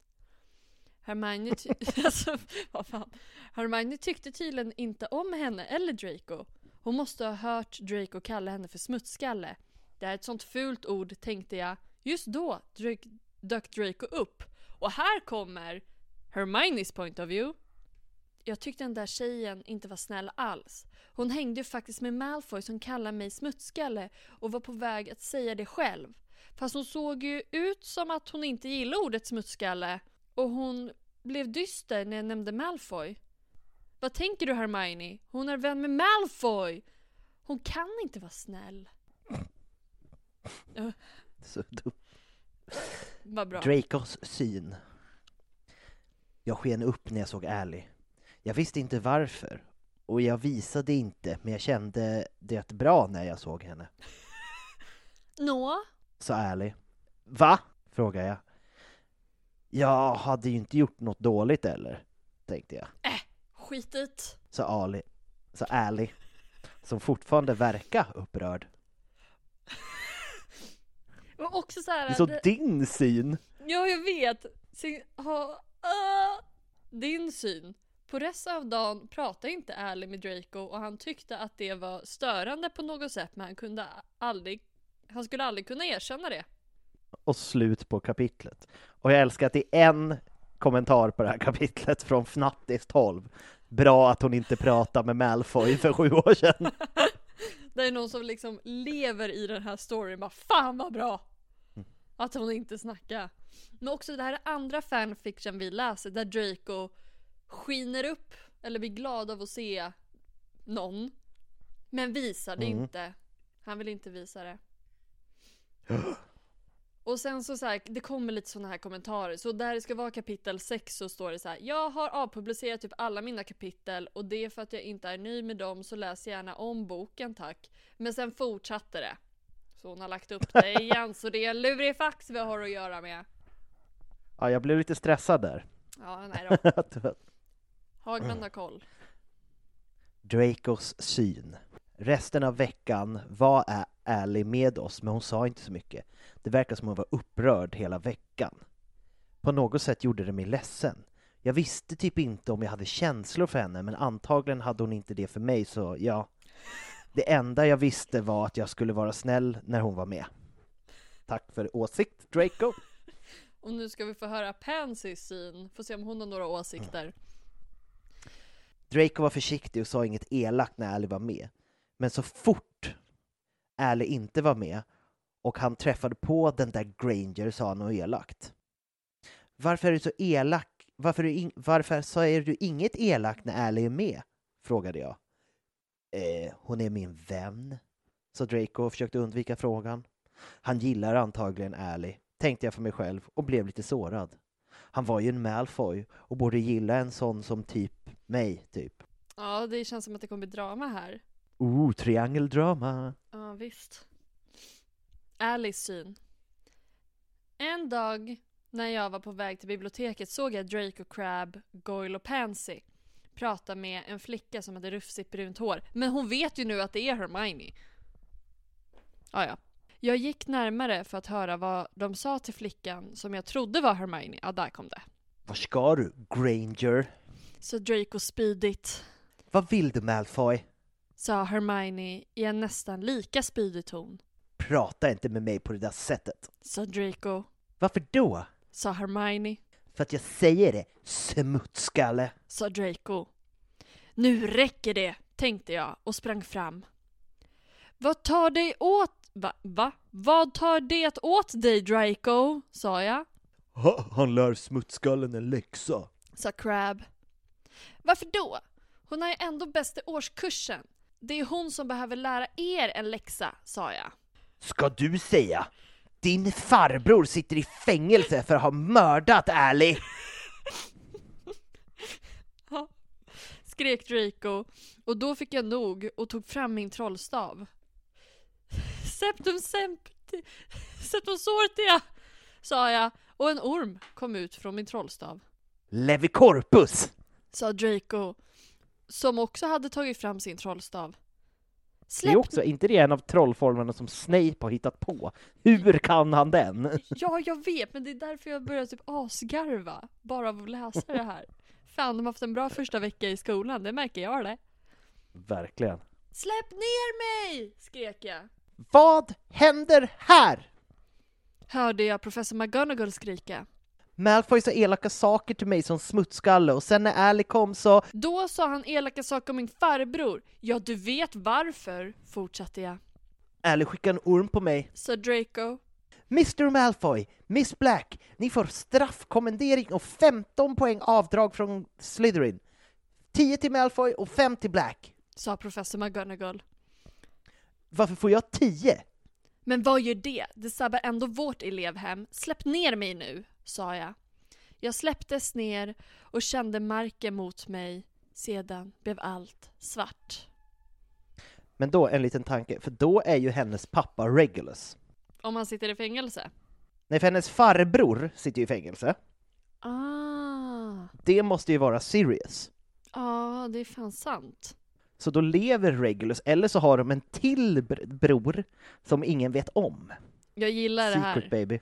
Hermione, ty- alltså, vad fan. Hermione tyckte tydligen inte om henne eller Draco. Hon måste ha hört Draco kalla henne för smutsskalle. Det är ett sånt fult ord, tänkte jag. Just då dök, dök Draco upp. Och här kommer Hermiones point of view. Jag tyckte den där tjejen inte var snäll alls. Hon hängde ju faktiskt med Malfoy som kallar mig smutsskalle och var på väg att säga det själv. Fast hon såg ju ut som att hon inte gillade ordet smutsskalle och hon blev dyster när jag nämnde Malfoy. Vad tänker du Hermione? Hon är vän med Malfoy! Hon kan inte vara snäll. Så dum. Vad bra. Dracos syn. Jag sken upp när jag såg Ally. Jag visste inte varför. Och jag visade inte, men jag kände det bra när jag såg henne. Nå? Sa Ally. Va? frågade jag. Jag hade ju inte gjort något dåligt eller? Tänkte jag. Skitigt. Sa Ali. Sa Ally. Som fortfarande verkar upprörd. Och också så här, Det är så det- din syn! Ja, jag vet. Sin, ha, ah, din syn. På resten av dagen pratade inte Ally med Draco och han tyckte att det var störande på något sätt men han kunde aldrig han skulle aldrig kunna erkänna det. Och slut på kapitlet. Och jag älskar att det är en kommentar på det här kapitlet från Fnattis 12. Bra att hon inte pratade med Malfoy för sju år sedan. Det är någon som liksom lever i den här storyn bara Fan vad bra! Att hon inte snackar. Men också det här är andra fanfiction vi läser där Draco skiner upp eller blir glad av att se någon. Men visar det Mm. inte. Han vill inte visa det. Och sen så, så här, det kommer lite såna här kommentarer. Så där det ska vara kapitel 6 så står det så här. Jag har avpublicerat typ alla mina kapitel och det är för att jag inte är nöjd med dem så läs gärna om boken tack. Men sen fortsatte det. Så hon har lagt upp det igen så det är en lurifax vi har att göra med. Ja, jag blev lite stressad där. Ja, nej då. Hagman har koll. Dracos syn. Resten av veckan var Ally med oss, men hon sa inte så mycket. Det verkar som hon var upprörd hela veckan. På något sätt gjorde det mig ledsen. Jag visste typ inte om jag hade känslor för henne, men antagligen hade hon inte det för mig, så ja. Det enda jag visste var att jag skulle vara snäll när hon var med. Tack för åsikt, Draco! Och nu ska vi få höra Pansys syn. Får se om hon har några åsikter. Draco var försiktig och sa inget elakt när Ally var med. Men så fort Ally inte var med och han träffade på den där Granger sa han något elakt. Varför är du så elak? Varför, du varför säger du inget elakt när Ally är med? Frågade jag. Eh, hon är min vän, sa Draco och försökte undvika frågan. Han gillar antagligen Ally, tänkte jag för mig själv och blev lite sårad. Han var ju en Malfoy och borde gilla en sån som typ mig, typ. Ja, det känns som att det kommer bli drama här. Ooh, triangeldrama! Ja, visst. Alice syn. En dag när jag var på väg till biblioteket såg jag Draco Crab, Goyle och Pansy prata med en flicka som hade rufsigt brunt hår. Men hon vet ju nu att det är Hermione. Ah, ja. Jag gick närmare för att höra vad de sa till flickan som jag trodde var Hermione. Ja, där kom det. Var ska du, Granger? Så Draco spydigt, Vad vill du, Malfoy? sa Hermione i en nästan lika spydig ton. Prata inte med mig på det där sättet. Sa Draco, Varför då? sa Hermione. För att jag säger det, smutskalle. sa Draco. Nu räcker det, tänkte jag och sprang fram. Vad tar dig åt... Va? Va? Vad tar det åt dig Draco? sa jag, Ha, han lär smutskallen en läxa. sa Crab. Varför då? Hon är ju ändå bäst i årskursen. Det är hon som behöver lära er en läxa, sa jag. Ska du säga? Din farbror sitter i fängelse för att ha mördat Ally! Ja. Skrek Draco och då fick jag nog och tog fram min trollstav. Septum sempti, septum sortia, sa jag och en orm kom ut från min trollstav. Levicorpus! Sa Draco, som också hade tagit fram sin trollstav. Det är också, inte det en av trollformerna som Snape har hittat på? Hur kan han den? Ja, jag vet, men det är därför jag börjar typ asgarva bara av att läsa det här. Fan, de har haft en bra första vecka i skolan, det märker jag det. Verkligen. Släpp ner mig! skrek jag. Vad händer här? Hörde jag professor McGonagall skrika. Malfoy sa elaka saker till mig som smutskalle och sen när Ally kom så... Då sa han elaka saker om min farbror. Ja, du vet varför, fortsatte jag. Ally skickade en orm på mig. Sa Draco. Mr Malfoy, Miss Black, ni får straffkommendering och 15 poäng avdrag från Slytherin. 10 till Malfoy och 5 till Black. Sa professor McGonagall. Varför får jag 10? Men vad gör det? Det sabbar ändå vårt elevhem. Släpp ner mig nu, sa jag. Jag släpptes ner och kände marken mot mig. Sedan blev allt svart. Men då en liten tanke, för då är ju hennes pappa Regulus. Om han sitter i fängelse? Nej, för hennes farbror sitter ju i fängelse. Ah. Det måste ju vara Sirius. Ja, det är fan sant. Så då lever Regulus, eller så har de en till br- bror som ingen vet om. Jag gillar det här. Secret baby.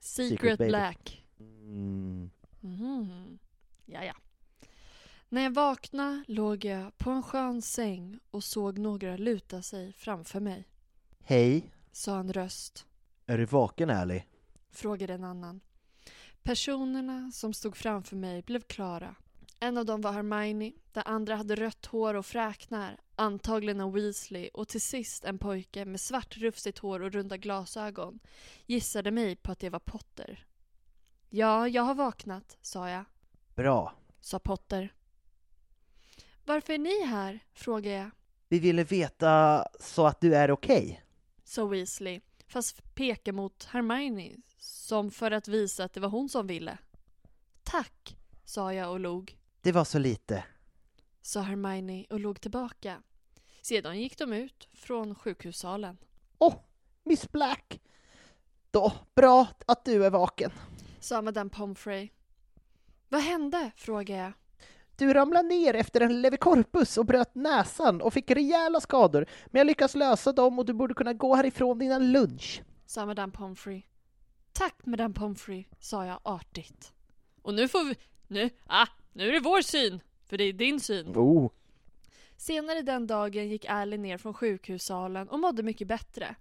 Secret, Secret. Black. Mm. Mhm. Ja, ja. När jag vaknade låg jag på en skön säng och såg några luta sig framför mig. Hej, Sa en röst. är du vaken Ally? Frågade en annan. Personerna som stod framför mig blev klara. En av dem var Hermione, den andra hade rött hår och fräknar, antagligen en Weasley och till sist en pojke med svart rufsigt hår och runda glasögon. Gissade mig på att det var Potter. Ja, jag har vaknat, sa jag, Bra. sa Potter. Varför är ni här? frågade jag, Vi ville veta så att du är okej. sa Weasley, fast pekade mot Hermione, som för att visa att det var hon som ville. Tack, sa jag och log. Det var så lite. sa Hermione och låg tillbaka. Sedan gick de ut från sjukhussalen. Åh, Miss Black! Då, bra att du är vaken. Sa Madame Pomfrey. Vad hände? frågade jag. Du ramlade ner efter en levicorpus och bröt näsan och fick rejäla skador, men jag lyckas lösa dem och du borde kunna gå härifrån innan lunch. Sa Madame Pomfrey. Tack Madame Pomfrey, sa jag artigt. Och nu får vi... Nu, ah, nu är det vår syn! För det är din syn. Oh. Senare den dagen gick Ally ner från sjukhussalen och mådde mycket bättre.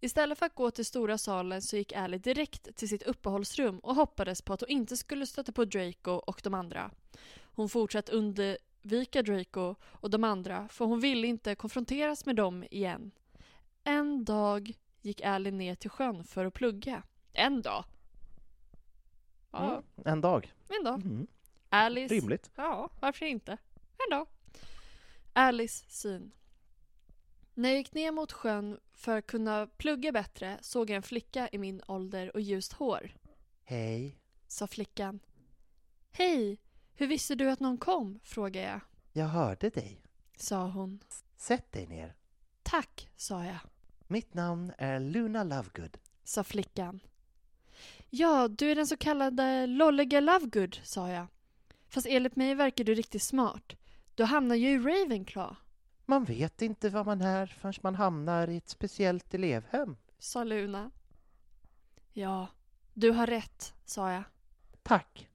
Istället för att gå till stora salen så gick Ally direkt till sitt uppehållsrum och hoppades på att hon inte skulle stöta på Draco och de andra. Hon fortsatte undvika Draco och de andra för hon ville inte konfronteras med dem igen. En dag gick Ally ner till sjön för att plugga. En dag? Ja, Mm, en dag. en dag. Mm. Alice Rimligt. Ja, varför inte? En dag. Alice syn. När jag gick ner mot sjön för att kunna plugga bättre såg jag en flicka i min ålder och ljust hår. Hej. Sa flickan. Hej, hur visste du att någon kom? frågade jag. Jag hörde dig. Sa hon. Sätt dig ner. Tack, sa jag. Mitt namn är Luna Lovegood. Sa flickan. Ja, du är den så kallade lolliga Lovegood, sa jag. Fast enligt mig verkar du riktigt smart. Du hamnar ju i Ravenclaw, Man vet inte vad man är förrän man hamnar i ett speciellt elevhem. sa Luna. Ja, du har rätt, sa jag. Tack.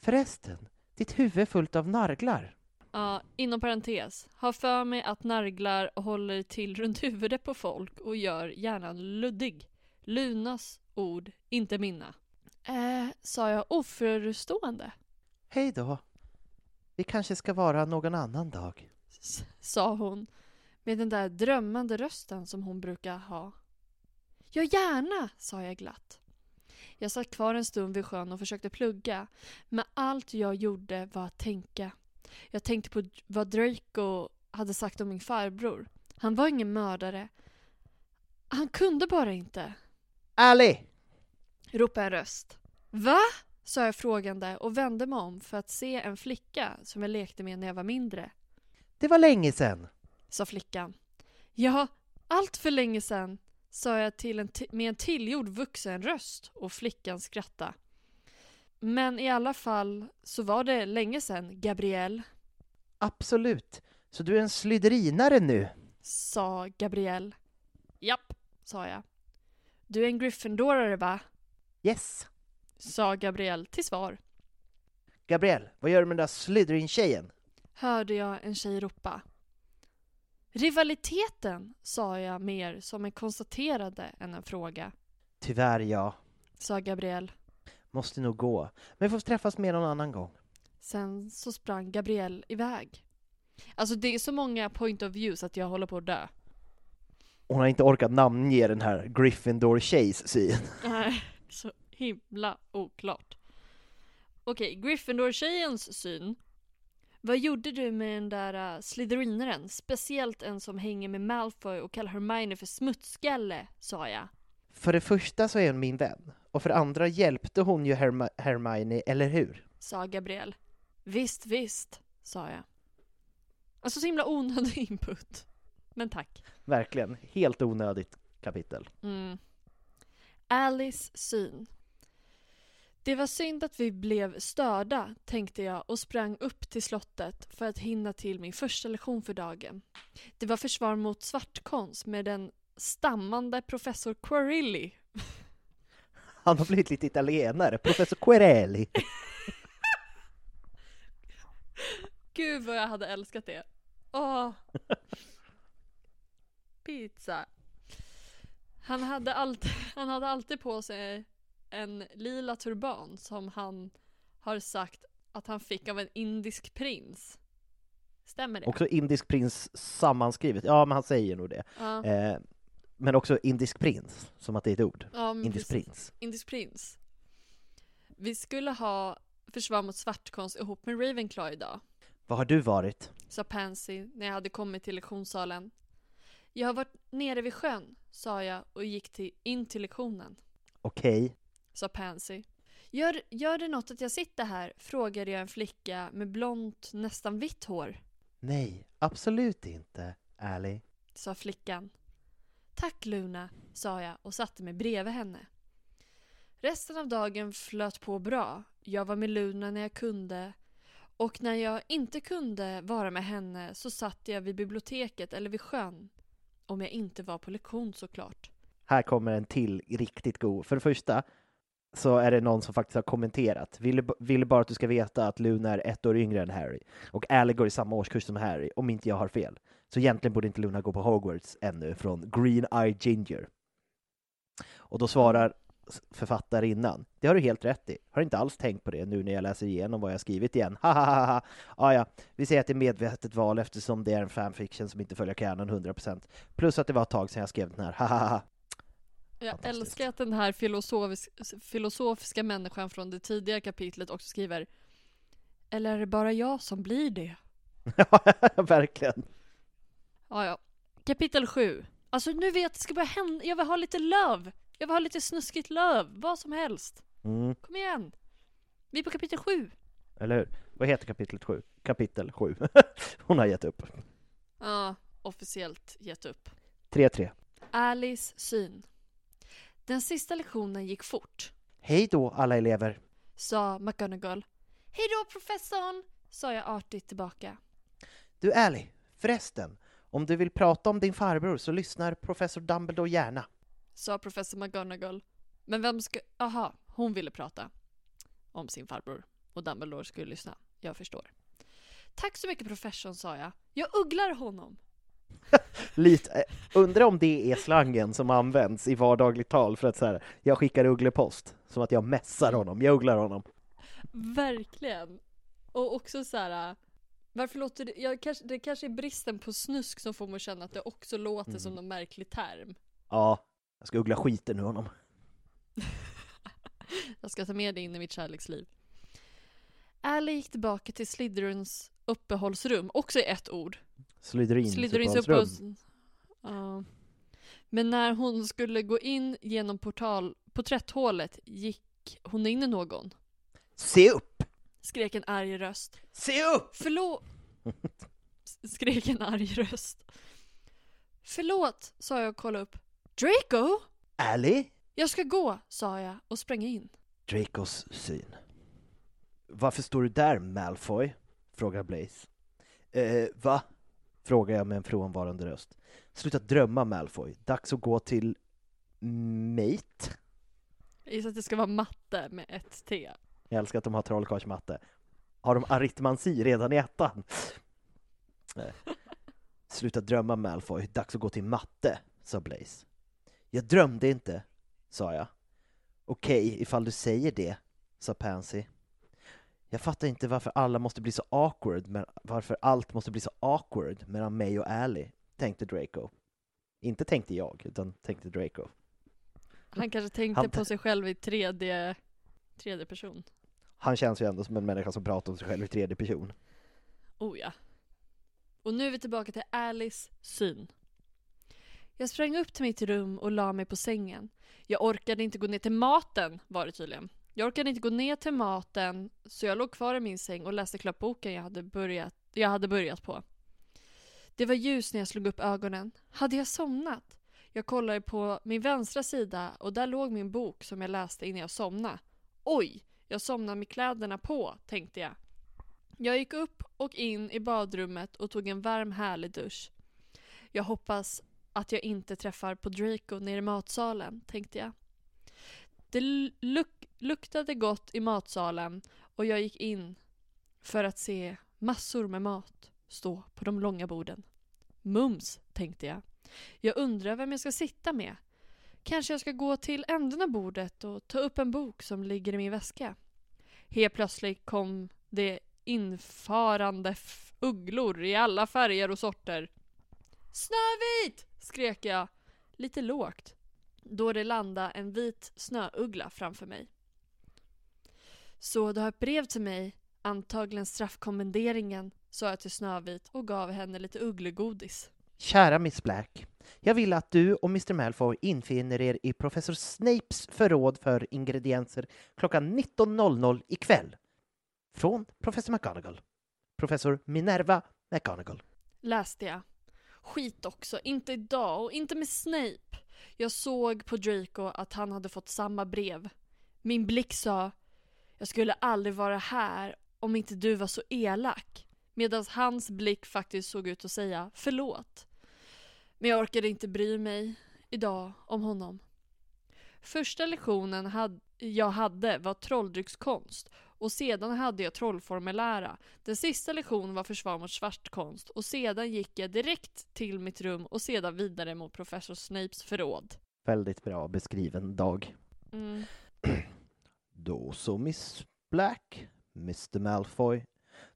Förresten, ditt huvud är fullt av narglar. Ja, inom parentes. Har för mig att narglar håller till runt huvudet på folk och gör hjärnan luddig. Lunas ord, inte mina. Eh, sa jag oförstående? Hej då. Vi kanske ska vara någon annan dag. S- sa hon med den där drömmande rösten som hon brukar ha. Ja, gärna, sa jag glatt. Jag satt kvar en stund vid sjön och försökte plugga, men allt jag gjorde var att tänka. Jag tänkte på vad Draco hade sagt om min farbror. Han var ingen mördare. Han kunde bara inte. Ali! ropade en röst. Va? Sa jag frågande och vände mig om för att se en flicka som jag lekte med när jag var mindre. Det var länge sedan. Sa flickan. Ja, allt för länge sedan, sa jag till en med en tillgjord vuxen röst och flickan skrattade. Men i alla fall så var det länge sedan, Gabrielle, Absolut. Så du är en slyderinare nu? sa Gabrielle. Japp, sa jag. Du är en Gryffindorare va? Yes. Sa Gabrielle till svar. Gabriel, vad gör du med den där Slytherin-tjejen? Hörde jag en tjej ropa. Rivaliteten, sa jag mer som en konstaterande än en fråga, Tyvärr, ja. sa Gabrielle. Måste nog gå. Men vi får träffas mer någon annan gång. Sen så sprang Gabrielle iväg. Alltså det är så många point of views att jag håller på att dö. Hon har inte orkat namnge den här Gryffindor-tjejs syn. Nej, så himla oklart. Okej, Gryffindor-tjejens syn. Vad gjorde du med den där uh, Slytherinaren? Speciellt en som hänger med Malfoy och kallar Hermione för smutskalle, sa jag. För det första så är hon min vän. Och för det andra hjälpte hon ju Herma- Hermione, eller hur? Sa Gabriel. Visst, visst, sa jag. Alltså så himla onödig input. Men tack. Verkligen. Helt onödigt kapitel. Mm. Alice syn. Det var synd att vi blev störda, tänkte jag och sprang upp till slottet för att hinna till min första lektion för dagen. Det var försvar mot svartkonst med den stammande professor Quarilli. Han har blivit lite italienare. Professor Querelli. Gud vad jag hade älskat det. Åh. Pizza. Han hade, alltid, han hade alltid på sig en lila turban som han har sagt att han fick av en indisk prins. Stämmer det? Också indisk prins sammanskrivet. Ja, men han säger nog det. ja. Eh, men också indisk prins, som att det är ett ord. ja, Indisk precis. prins. Indisk prins. Vi skulle ha försvar mot svartkonst ihop med Ravenclaw idag. Vad har du varit? sa Pansy när jag hade kommit till lektionssalen. Jag har varit nere vid sjön, sa jag och gick till, in till lektionen, Okej. Sa Pansy. Gör, gör det något att jag sitter här? frågade jag en flicka med blont, nästan vitt hår, Nej, absolut inte, Ali. sa flickan. Tack Luna, sa jag och satte mig bredvid henne. Resten av dagen flöt på bra. Jag var med Luna när jag kunde och när jag inte kunde vara med henne så satt jag vid biblioteket eller vid sjön. Om jag inte var på lektion såklart. Här kommer en till riktigt god. För det första så är det någon som faktiskt har kommenterat. Vill, vill bara att du ska veta att Luna är ett år yngre än Harry. Och Ally går i samma årskurs som Harry, om inte jag har fel. Så egentligen borde inte Luna gå på Hogwarts ännu, från Green Eye Ginger. Och då svarar författarinnan, det har du helt rätt i. Har inte alls tänkt på det nu när jag läser igenom vad jag skrivit igen. ha ha ha ah, ja, vi säger att det är medvetet val eftersom det är en fanfiction som inte följer kanon 100%. Plus att det var ett tag sedan jag skrev den här. ha ha ha!' Jag älskar att den här filosofisk, filosofiska människan från det tidigare kapitlet också skriver Eller är det bara jag som blir det? Ja, verkligen. Ja, ja. Kapitel 7. Alltså nu vet jag att det ska börja hända. Jag vill ha lite löv. Jag vill ha lite snuskigt löv. Vad som helst. Mm, Kom igen. Vi är på kapitel 7. eller hur? Vad heter kapitlet 7? Kapitel 7. Hon har gett upp. Ja, officiellt gett upp. 3-3. Alice syn. Den sista lektionen gick fort, Hej då alla elever. sa McGonagall. Hej då professorn, sa jag artigt tillbaka. Du Ali, förresten. Om du vill prata om din farbror så lyssnar professor Dumbledore gärna. Sa professor McGonagall. Men vem ska... Aha, hon ville prata. Om sin farbror. Och Dumbledore skulle lyssna. Jag förstår. Tack så mycket professorn, sa jag. Jag ugglar honom. Lite, undrar om det är slangen som används i vardagligt tal för att så här, jag skickar ugglepost. Som att jag mässar honom, jag ugglar honom. Verkligen. Och också så här. Varför låter det... Jag, kanske, det kanske är bristen på snusk som får mig att känna att det också låter som någon märklig term. Ja, jag ska uggla skiten ur honom. Jag ska ta med det in i mitt kärleksliv. Ally gick tillbaka till Slytherins uppehållsrum, också i ett ord. Slytherins Slytherins uppehållsrum. uppehålls... Ja. Men när hon skulle gå in genom portal, porträtthålet gick hon in i någon. Se upp! Skrek en arg röst. Se upp! Förlåt! Skrek en arg röst. Förlåt, sa jag och kollade upp. Draco! Ally? Jag ska gå, sa jag och sprang in. Dracos syn. Varför står du där, Malfoy? frågar Blaze. Eh, va? frågar jag med en frånvarande röst. Sluta drömma, Malfoy. Dags att gå till... Mate? Jag gissar att det ska vara matte med ett T. Jag älskar att de har trollkarlsmatte. Har de aritmansi redan i ettan? Eh. Sluta drömma, Malfoy. Dags att gå till matte, sa Blaze. Jag drömde inte, sa jag. Okej, ifall du säger det, sa Pansy. Jag fattar inte varför alla måste bli så awkward, men varför allt måste bli så awkward mellan mig och Ally, tänkte Draco. Inte tänkte jag, utan tänkte Draco. Han kanske tänkte Han- på sig själv i tredje, tredje person. Han känns ju ändå som en människa som pratar om sig själv i tredje person. Oh ja. Och nu är vi tillbaka till Alice syn. Jag sprang upp till mitt rum och la mig på sängen. Jag orkade inte gå ner till maten, var det tydligen. Jag orkade inte gå ner till maten, så jag låg kvar i min säng och läste klart boken jag hade börjat, jag hade börjat på. Det var ljus när jag slog upp ögonen. Hade jag somnat? Jag kollade på min vänstra sida och där låg min bok som jag läste innan jag somnade. Oj, jag somnade med kläderna på, tänkte jag. Jag gick upp och in i badrummet och tog en varm härlig dusch. Jag hoppas att jag inte träffar på Draco nere i matsalen, tänkte jag. Det luk- luktade gott i matsalen och jag gick in för att se massor med mat stå på de långa borden. Mums, tänkte jag. Jag undrar vem jag ska sitta med. Kanske jag ska gå till änden av bordet och ta upp en bok som ligger i min väska. Helt plötsligt kom det infarande ugglor i alla färger och sorter. Snövit! skrek jag, lite lågt, då det landade en vit snöuggla framför mig. Så du har ett brev till mig, antagligen straffkommenderingen, sa jag till Snövit och gav henne lite ugglegodis. Kära Miss Black, jag vill att du och Mr Malfoy infinner er i professor Snapes förråd för ingredienser klockan 19.00 ikväll. Från professor McGonagall. Professor Minerva McGonagall. Läste jag. Skit också, inte idag och inte med Snape. Jag såg på Draco att han hade fått samma brev. Min blick sa Jag skulle aldrig vara här om inte du var så elak. Medan hans blick faktiskt såg ut att säga förlåt. Men jag orkade inte bry mig idag om honom. Första lektionen had, jag hade var trolldryckskonst och sedan hade jag trollformulära. Den sista lektionen var försvar mot svartkonst och sedan gick jag direkt till mitt rum och sedan vidare mot professor Snapes förråd. Väldigt bra beskriven dag. Mm. Då så Miss Black, Mr Malfoy.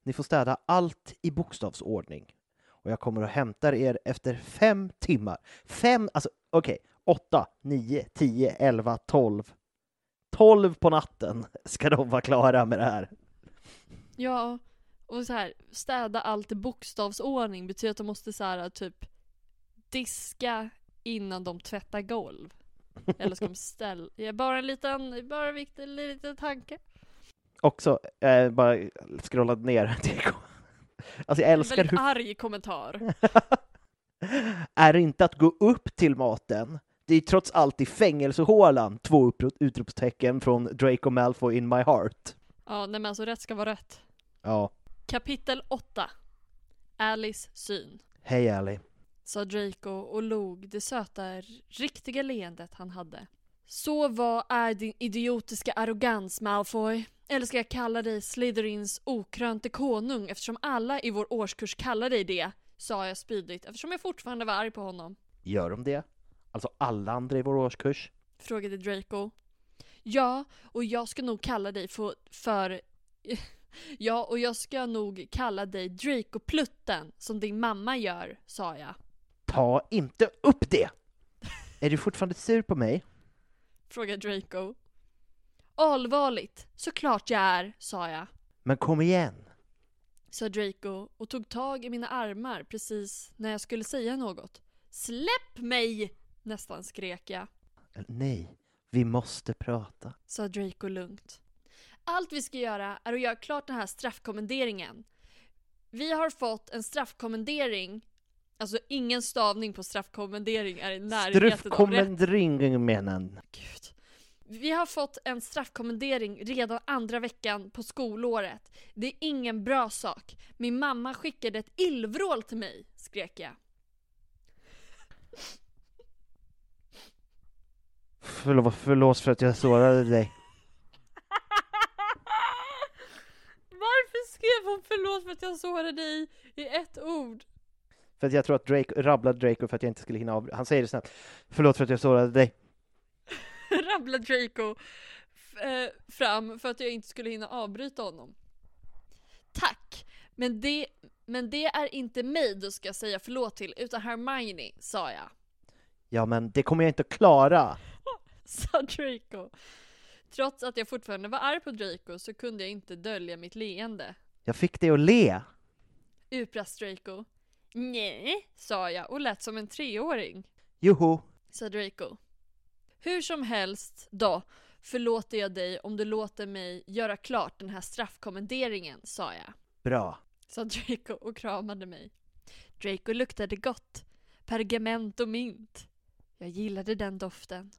Ni får städa allt i bokstavsordning. Och jag kommer att hämta er efter fem timmar. Fem, alltså okej, åtta, nio, tio, elva, tolv. Tolv på natten ska de vara klara med det här. Ja, och så här, städa allt i bokstavsordning betyder att de måste så här, typ diska innan de tvättar golv. Eller ska de ställa... Bara en liten, bara en viktig liten tanke. Också, eh, bara scrolla ner. Alltså jag En älskar väldigt hur arg kommentar. är det inte att gå upp till maten. Det är trots allt i fängelsehålan två utropstecken från Draco Malfoy in my heart. Ja, nej men alltså rätt ska vara rätt. Ja, Kapitel 8 Alice syn hej Ally. Sa Draco och log det söta, riktiga leendet han hade. Så vad är din idiotiska arrogans, Malfoy? Eller ska jag kalla dig Slytherins okrönte konung eftersom alla i vår årskurs kallar dig det? Sa jag spydigt eftersom jag fortfarande var arg på honom. Gör de det? Alltså alla andra i vår årskurs? Frågade Draco. Ja, och jag ska nog kalla dig för... för ja, och jag ska nog kalla dig Draco-plutten som din mamma gör, sa jag. Ta inte upp det! Är du fortfarande sur på mig? Frågade Draco. Allvarligt, såklart jag är, sa jag. Men kom igen! sa Draco och tog tag i mina armar precis när jag skulle säga något. Släpp mig! Nästan skrek jag, Nej, vi måste prata. sa Draco lugnt. Allt vi ska göra är att göra klart den här straffkommenderingen. Vi har fått en straffkommendering, alltså ingen stavning på straffkommendering är i närheten av rätt. Struffkommendring menan. Gud. Vi har fått en straffkommendering redan andra veckan på skolåret. Det är ingen bra sak. Min mamma skickade ett illvrål till mig, skrek jag. Förlåt, förlåt för att jag sårade dig. Varför skrev hon förlåt för att jag sårade dig i ett ord? För att jag tror att Drake, rabblade Draco för att jag inte skulle hinna av. Han säger det snabbt. Förlåt för att jag sårade dig. Rabbla Draco eh, fram för att jag inte skulle hinna avbryta honom. Tack, men det, men det är inte mig du ska säga förlåt till, utan Hermione, sa jag. Ja, men det kommer jag inte att klara. Sa Draco. Trots att jag fortfarande var arg på Draco så kunde jag inte dölja mitt leende. Jag fick dig att le. Utbrast Draco. Nej, sa jag och lät som en treåring. Joho. sa Draco. Hur som helst då förlåter jag dig om du låter mig göra klart den här straffkommenderingen, sa jag. Bra. Sa Draco och kramade mig. Draco luktade gott. Pergament och mint. Jag gillade den doften.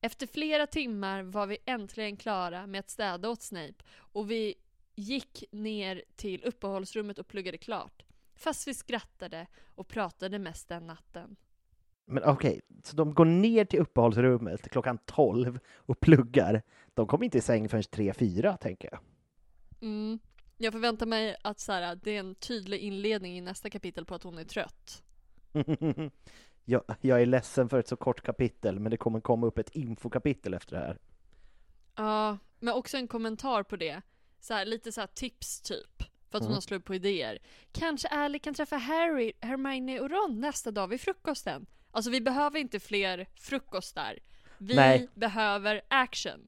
Efter flera timmar var vi äntligen klara med att städa åt Snape och vi gick ner till uppehållsrummet och pluggade klart. Fast vi skrattade och pratade mest den natten. Men okej, så de går ner till uppehållsrummet klockan 12 och pluggar. De kommer inte i säng förrän 3-4, tänker jag. Mm. Jag förväntar mig att så här, det är en tydlig inledning i nästa kapitel på att hon är trött. jag, jag är ledsen för ett så kort kapitel, men det kommer komma upp ett infokapitel efter det här. Ja, men också en kommentar på det. Så här, lite så här tips typ. För att hon Mm. har slagit på idéer. Kanske Ally kan träffa Harry, Hermione och Ron nästa dag vid frukosten. Alltså vi behöver inte fler frukostar. Vi Nej. behöver action.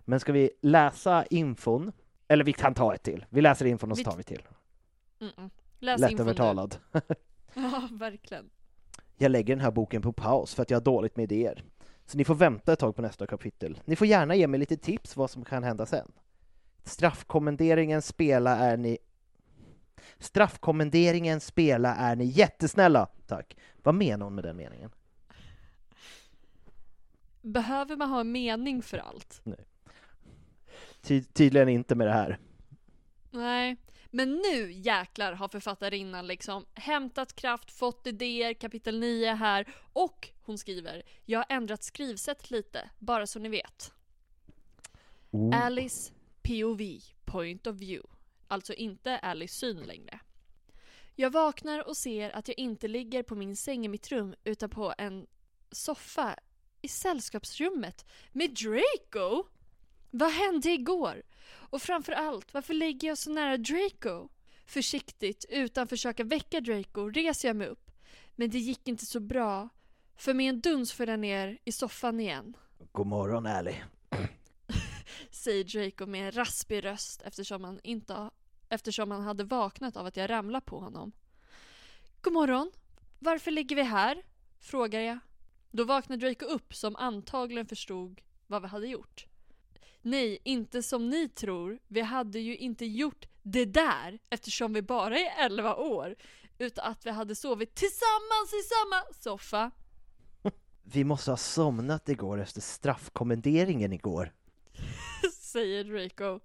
Men ska vi läsa infon? Eller vi kan ta ett till. Vi läser infon och så tar vi till. Mm-mm. Läs infon nu. Lättövertalad. Ja, verkligen. Jag lägger den här boken på paus för att jag har dåligt med idéer. Så ni får vänta ett tag på nästa kapitel. Ni får gärna ge mig lite tips vad som kan hända sen. Straffkommenderingen spela är ni... Straffkommenderingen spela är ni jättesnälla! Tack. Vad menar hon med den meningen? Behöver man ha en mening för allt? Ty tydligen inte med det här. Nej, men nu jäklar har författarinnan liksom hämtat kraft, fått idéer, kapitel 9 här och hon skriver Jag har ändrat skrivsätt lite, bara så ni vet. Oh. Alice POV, point of view. Alltså inte Alice syn längre. Jag vaknar och ser att jag inte ligger på min säng i mitt rum utan på en soffa i sällskapsrummet med Draco. Vad hände igår? Och framför allt, varför ligger jag så nära Draco? Försiktigt, utan försöka väcka Draco, reser jag mig upp. Men det gick inte så bra. För med en duns föll jag ner i soffan igen. God morgon Ally. Säger Draco med en raspig röst eftersom han, inte, eftersom han hade vaknat av att jag ramlade på honom. God morgon. Varför ligger vi här? Frågar jag. Då vaknar Draco upp som antagligen förstod vad vi hade gjort. Nej, inte som ni tror. Vi hade ju inte gjort det där eftersom vi bara är 11 år. Utan att vi hade sovit tillsammans i samma soffa. Vi måste ha somnat igår efter straffkommenderingen igår. Säger Draco.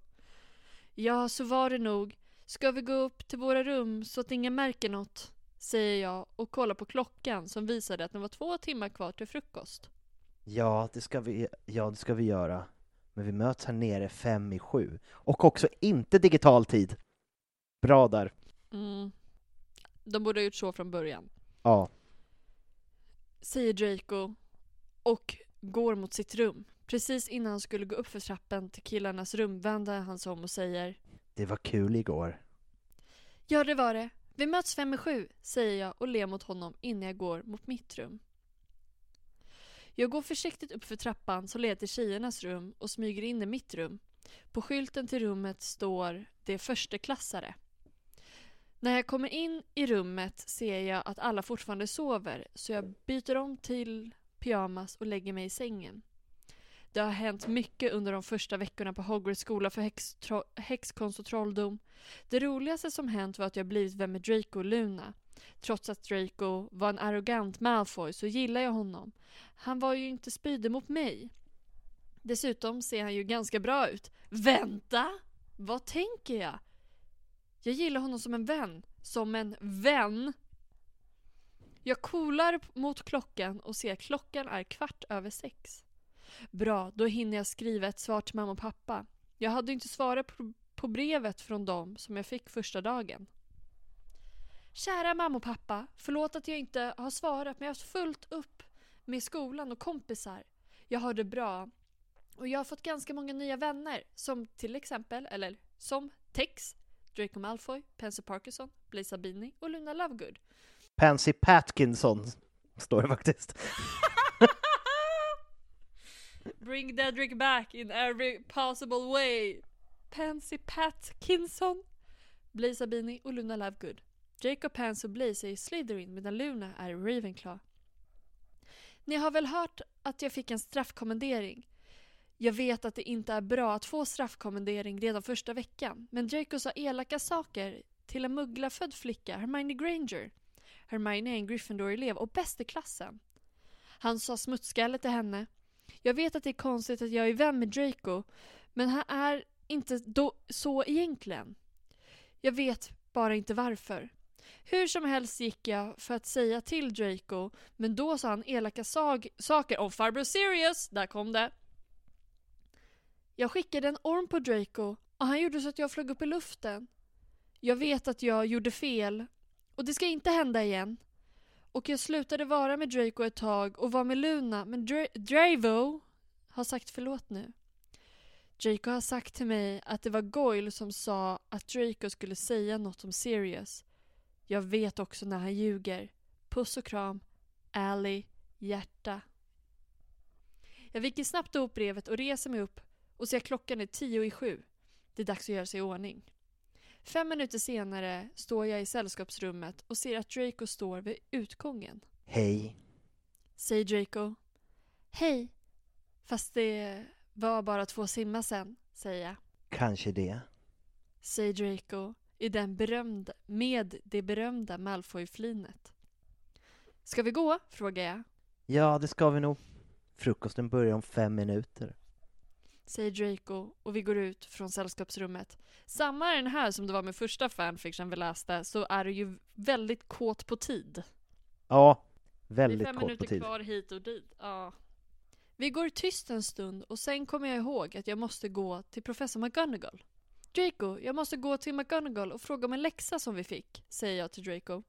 Ja, så var det nog. Ska vi gå upp till våra rum så att ingen märker något? Säger jag och kollar på klockan som visade att det var två timmar kvar till frukost. Ja, det ska vi, ja, det ska vi göra. Men vi möts här nere fem i sju. Och också inte digital tid. Bra där. Mm. De borde ha gjort så från början. Ja. Säger Draco och går mot sitt rum. Precis innan han skulle gå upp för trappen till killarnas rum vänder han sig om och säger Det var kul igår. Ja, det var det. Vi möts fem i sju, säger jag och ler mot honom innan jag går mot mitt rum. Jag går försiktigt upp för trappan som leder till tjejernas rum och smyger in i mitt rum. På skylten till rummet står det försteklassare. När jag kommer in i rummet ser jag att alla fortfarande sover så jag byter om till pyjamas och lägger mig i sängen. Det har hänt mycket under de första veckorna på Hogwarts skola för häxkonst och trolldom. Det roligaste som hänt var att jag blivit vän med Draco och Luna. Trots att Draco var en arrogant Malfoy så gillar jag honom. Han var ju inte spydig mot mig. Dessutom ser han ju ganska bra ut. Vänta! Vad tänker jag? Jag gillar honom som en vän. Som en vän! Jag kolar mot klockan och ser att klockan är kvart över sex. Bra, då hinner jag skriva ett svar till mamma och pappa. Jag hade inte svarat på, brevet från dem som jag fick första dagen. Kära mamma och pappa, förlåt att jag inte har svarat men jag har haft fullt upp med skolan och kompisar. Jag har det bra. Och jag har fått ganska många nya vänner. Som till exempel, eller som Tex, Draco Malfoy, Pansy Parkinson, Blaise Sabini och Luna Lovegood. Pansy Patkinson, står det faktiskt. Bring Dedrick back in every possible way. Pansy Patkinson, Blaise Abini och Luna Lovegood. Jacob Pance och Blaze är i Slytherin medan Luna är i Ravenclaw. Ni har väl hört att jag fick en straffkommendering? Jag vet att det inte är bra att få straffkommendering redan första veckan, men Draco sa elaka saker till en mugglafödd flicka, Hermione Granger. Hermione är en Gryffindor-elev och bäst i klassen. Han sa smutskalle till henne. Jag vet att det är konstigt att jag är vän med Draco, men han är inte då så egentligen. Jag vet bara inte varför. Hur som helst gick jag för att säga till Draco, men då sa han elaka sag- saker om farbror Sirius. Där kom det. Jag skickade en orm på Draco och han gjorde så att jag flög upp i luften. Jag vet att jag gjorde fel och det ska inte hända igen. Och jag slutade vara med Draco ett tag och var med Luna men Dra- Dravo har sagt förlåt nu. Draco har sagt till mig att det var Goyle som sa att Draco skulle säga något om Sirius. Jag vet också när han ljuger. Puss och kram. Ally. Hjärta. Jag viker snabbt upp brevet och reser mig upp och ser att klockan är tio i sju. Det är dags att göra sig i ordning. Fem minuter senare står jag i sällskapsrummet och ser att Draco står vid utgången. Hej. Säger Draco. Hej. Fast det var bara två timmar sen, säger jag. Kanske det. Säger Draco i den berömda, med det berömda Malfoy-flinet. Ska vi gå? frågar jag. Ja, det ska vi nog. Frukosten börjar om fem minuter. Säger Draco och vi går ut från sällskapsrummet. Samma är den här som det var med första fanfiction vi läste så är det ju väldigt kåt på tid. Ja, Det är väldigt fem kort på minuter tid. kvar hit och dit. Ja. Vi går tyst en stund och sen kommer jag ihåg att jag måste gå till professor McGonagall. Draco, jag måste gå till McGonagall och fråga om en läxa som vi fick, säger jag till Draco.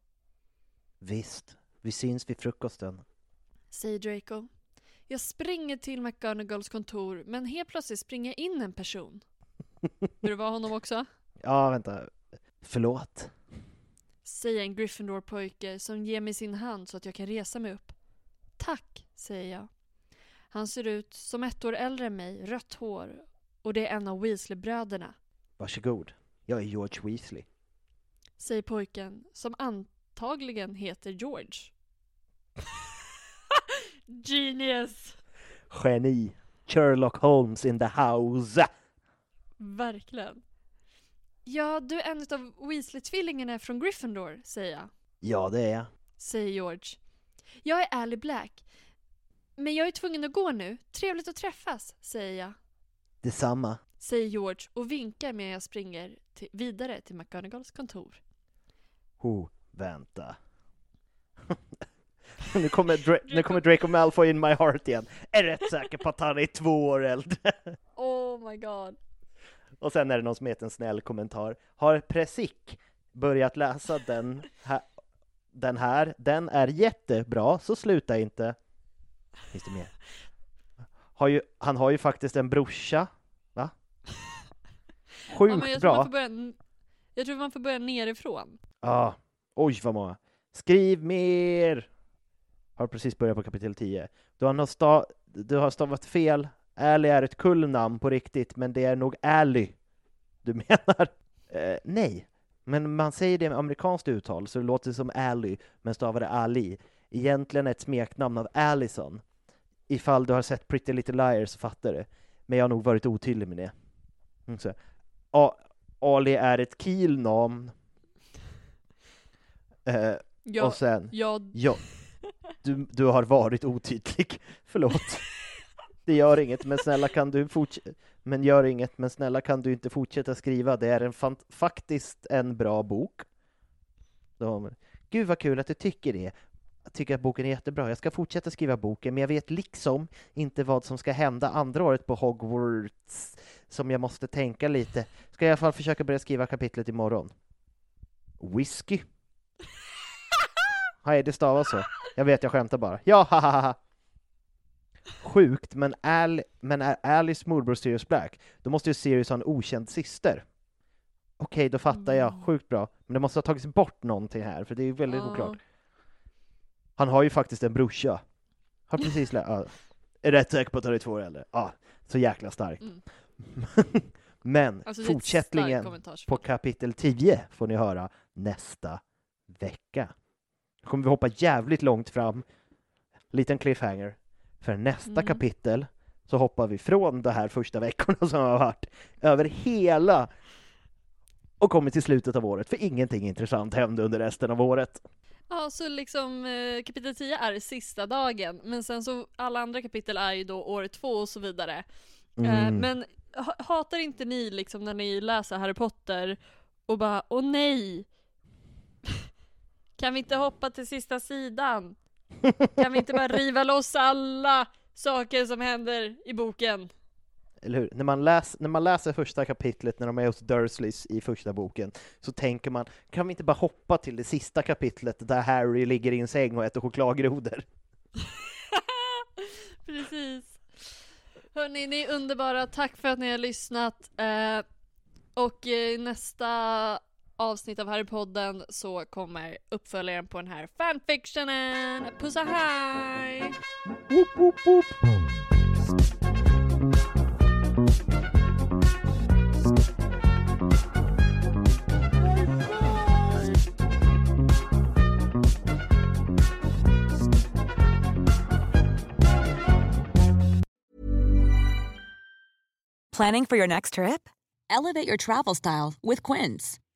Visst, vi syns vid frukosten. Säger Draco. Jag springer till McGonagalls kontor men helt plötsligt springer in en person. Vill du vara honom också? Ja, vänta. Förlåt. Säger en Gryffindor-pojke som ger mig sin hand så att jag kan resa mig upp. Tack, säger jag. Han ser ut som ett år äldre än mig, rött hår och det är en av Weasley-bröderna. Varsågod. Jag är George Weasley. Säger pojken som antagligen heter George. Genius! Geni. Sherlock Holmes in the house. Verkligen. Ja, du är en av Weasley-tvillingarna från Gryffindor, säger jag. Ja, det är jag. Säger George. Jag är Ally Black. Men jag är tvungen att gå nu. Trevligt att träffas, säger jag. Detsamma. Säger George och vinkar medan jag springer till, vidare till McGonagalls kontor. Oh, vänta. nu, kommer Dra- nu kommer Draco Malfoy in my heart igen. Är rätt säker på att han är två år äldre. Oh my god. Och sen är det någon som heter en snäll kommentar. Har Presic börjat läsa den här, den här? Den är jättebra, så sluta inte. Finns det mer? Har ju, han har ju faktiskt en brorsa, va? Sjukt Ja, jag, tror bra. börja, jag tror man får börja nerifrån. Ja, oj vad många. Skriv mer! Har precis börjat på kapitel 10. Du har, nog sta- du har stavat fel. Ally är ett kul namn på riktigt, men det är nog Ally du menar. Eh, nej, Men man säger det med amerikanskt uttal, så det låter som Ali, men stavar det Ali. Egentligen ett smeknamn av Allison. Ifall du har sett Pretty Little Liars så fattar du. Men jag har nog varit otydlig med det. Mm, så. A- Ali är ett killnamn. Eh, Ja, och sen, ja, ja, du, du har varit otydlig. Förlåt. Det gör inget, men snälla kan du fortsätta men gör inget, men snälla kan du inte fortsätta skriva? Det är en faktiskt en bra bok. De, Gud vad kul att du tycker det. Jag tycker att boken är jättebra. Jag ska fortsätta skriva boken, men jag vet liksom inte vad som ska hända andra året på Hogwarts, som jag måste tänka lite. Ska jag i alla fall försöka börja skriva kapitlet imorgon. Whisky? Nej, det stavas så. Jag vet, jag skämtar bara. Ja, hahaha. Sjukt, men, Al, men är Alice morbror Sirius Black, då måste ju Sirius ha en okänd syster. Okej, då fattar jag. Mm. Sjukt bra. Men det måste ha tagits bort någonting här, för det är väldigt ja. oklart. Han har ju faktiskt en brorsa. Har precis lä- ja. Är rätt säker på att han är två år äldre. Ja, så jäkla starkt. Mm. Men Alltså, kommentarsfält. på kapitel 10 får ni höra nästa vecka. Kommer vi hoppa jävligt långt fram, liten cliffhanger. För nästa Mm. kapitel så hoppar vi från de här första veckorna som har varit över hela och kommer till slutet av året, för ingenting intressant hände under resten av året. Ja, så liksom eh, kapitel 10 är sista dagen, men sen så alla andra kapitel är ju då år två och så vidare. Eh, Mm. men ha, hatar inte ni liksom när ni läser Harry Potter och bara åh nej! Kan vi inte hoppa till sista sidan? Kan vi inte bara riva loss alla saker som händer i boken? Eller hur? När man, läs, när man läser första kapitlet när de är hos Dursleys i första boken så tänker man, kan vi inte bara hoppa till det sista kapitlet där Harry ligger i en säng och äter chokladgrodor? Precis. Hörni, ni är underbara. Tack för att ni har lyssnat. Eh, och eh, i nästa avsnitt av Harrypodden så kommer uppföljaren på den här fanfictionen. Puss och hej! Woop, woop, woop. Planning for your next trip? Elevate your travel style with Quince.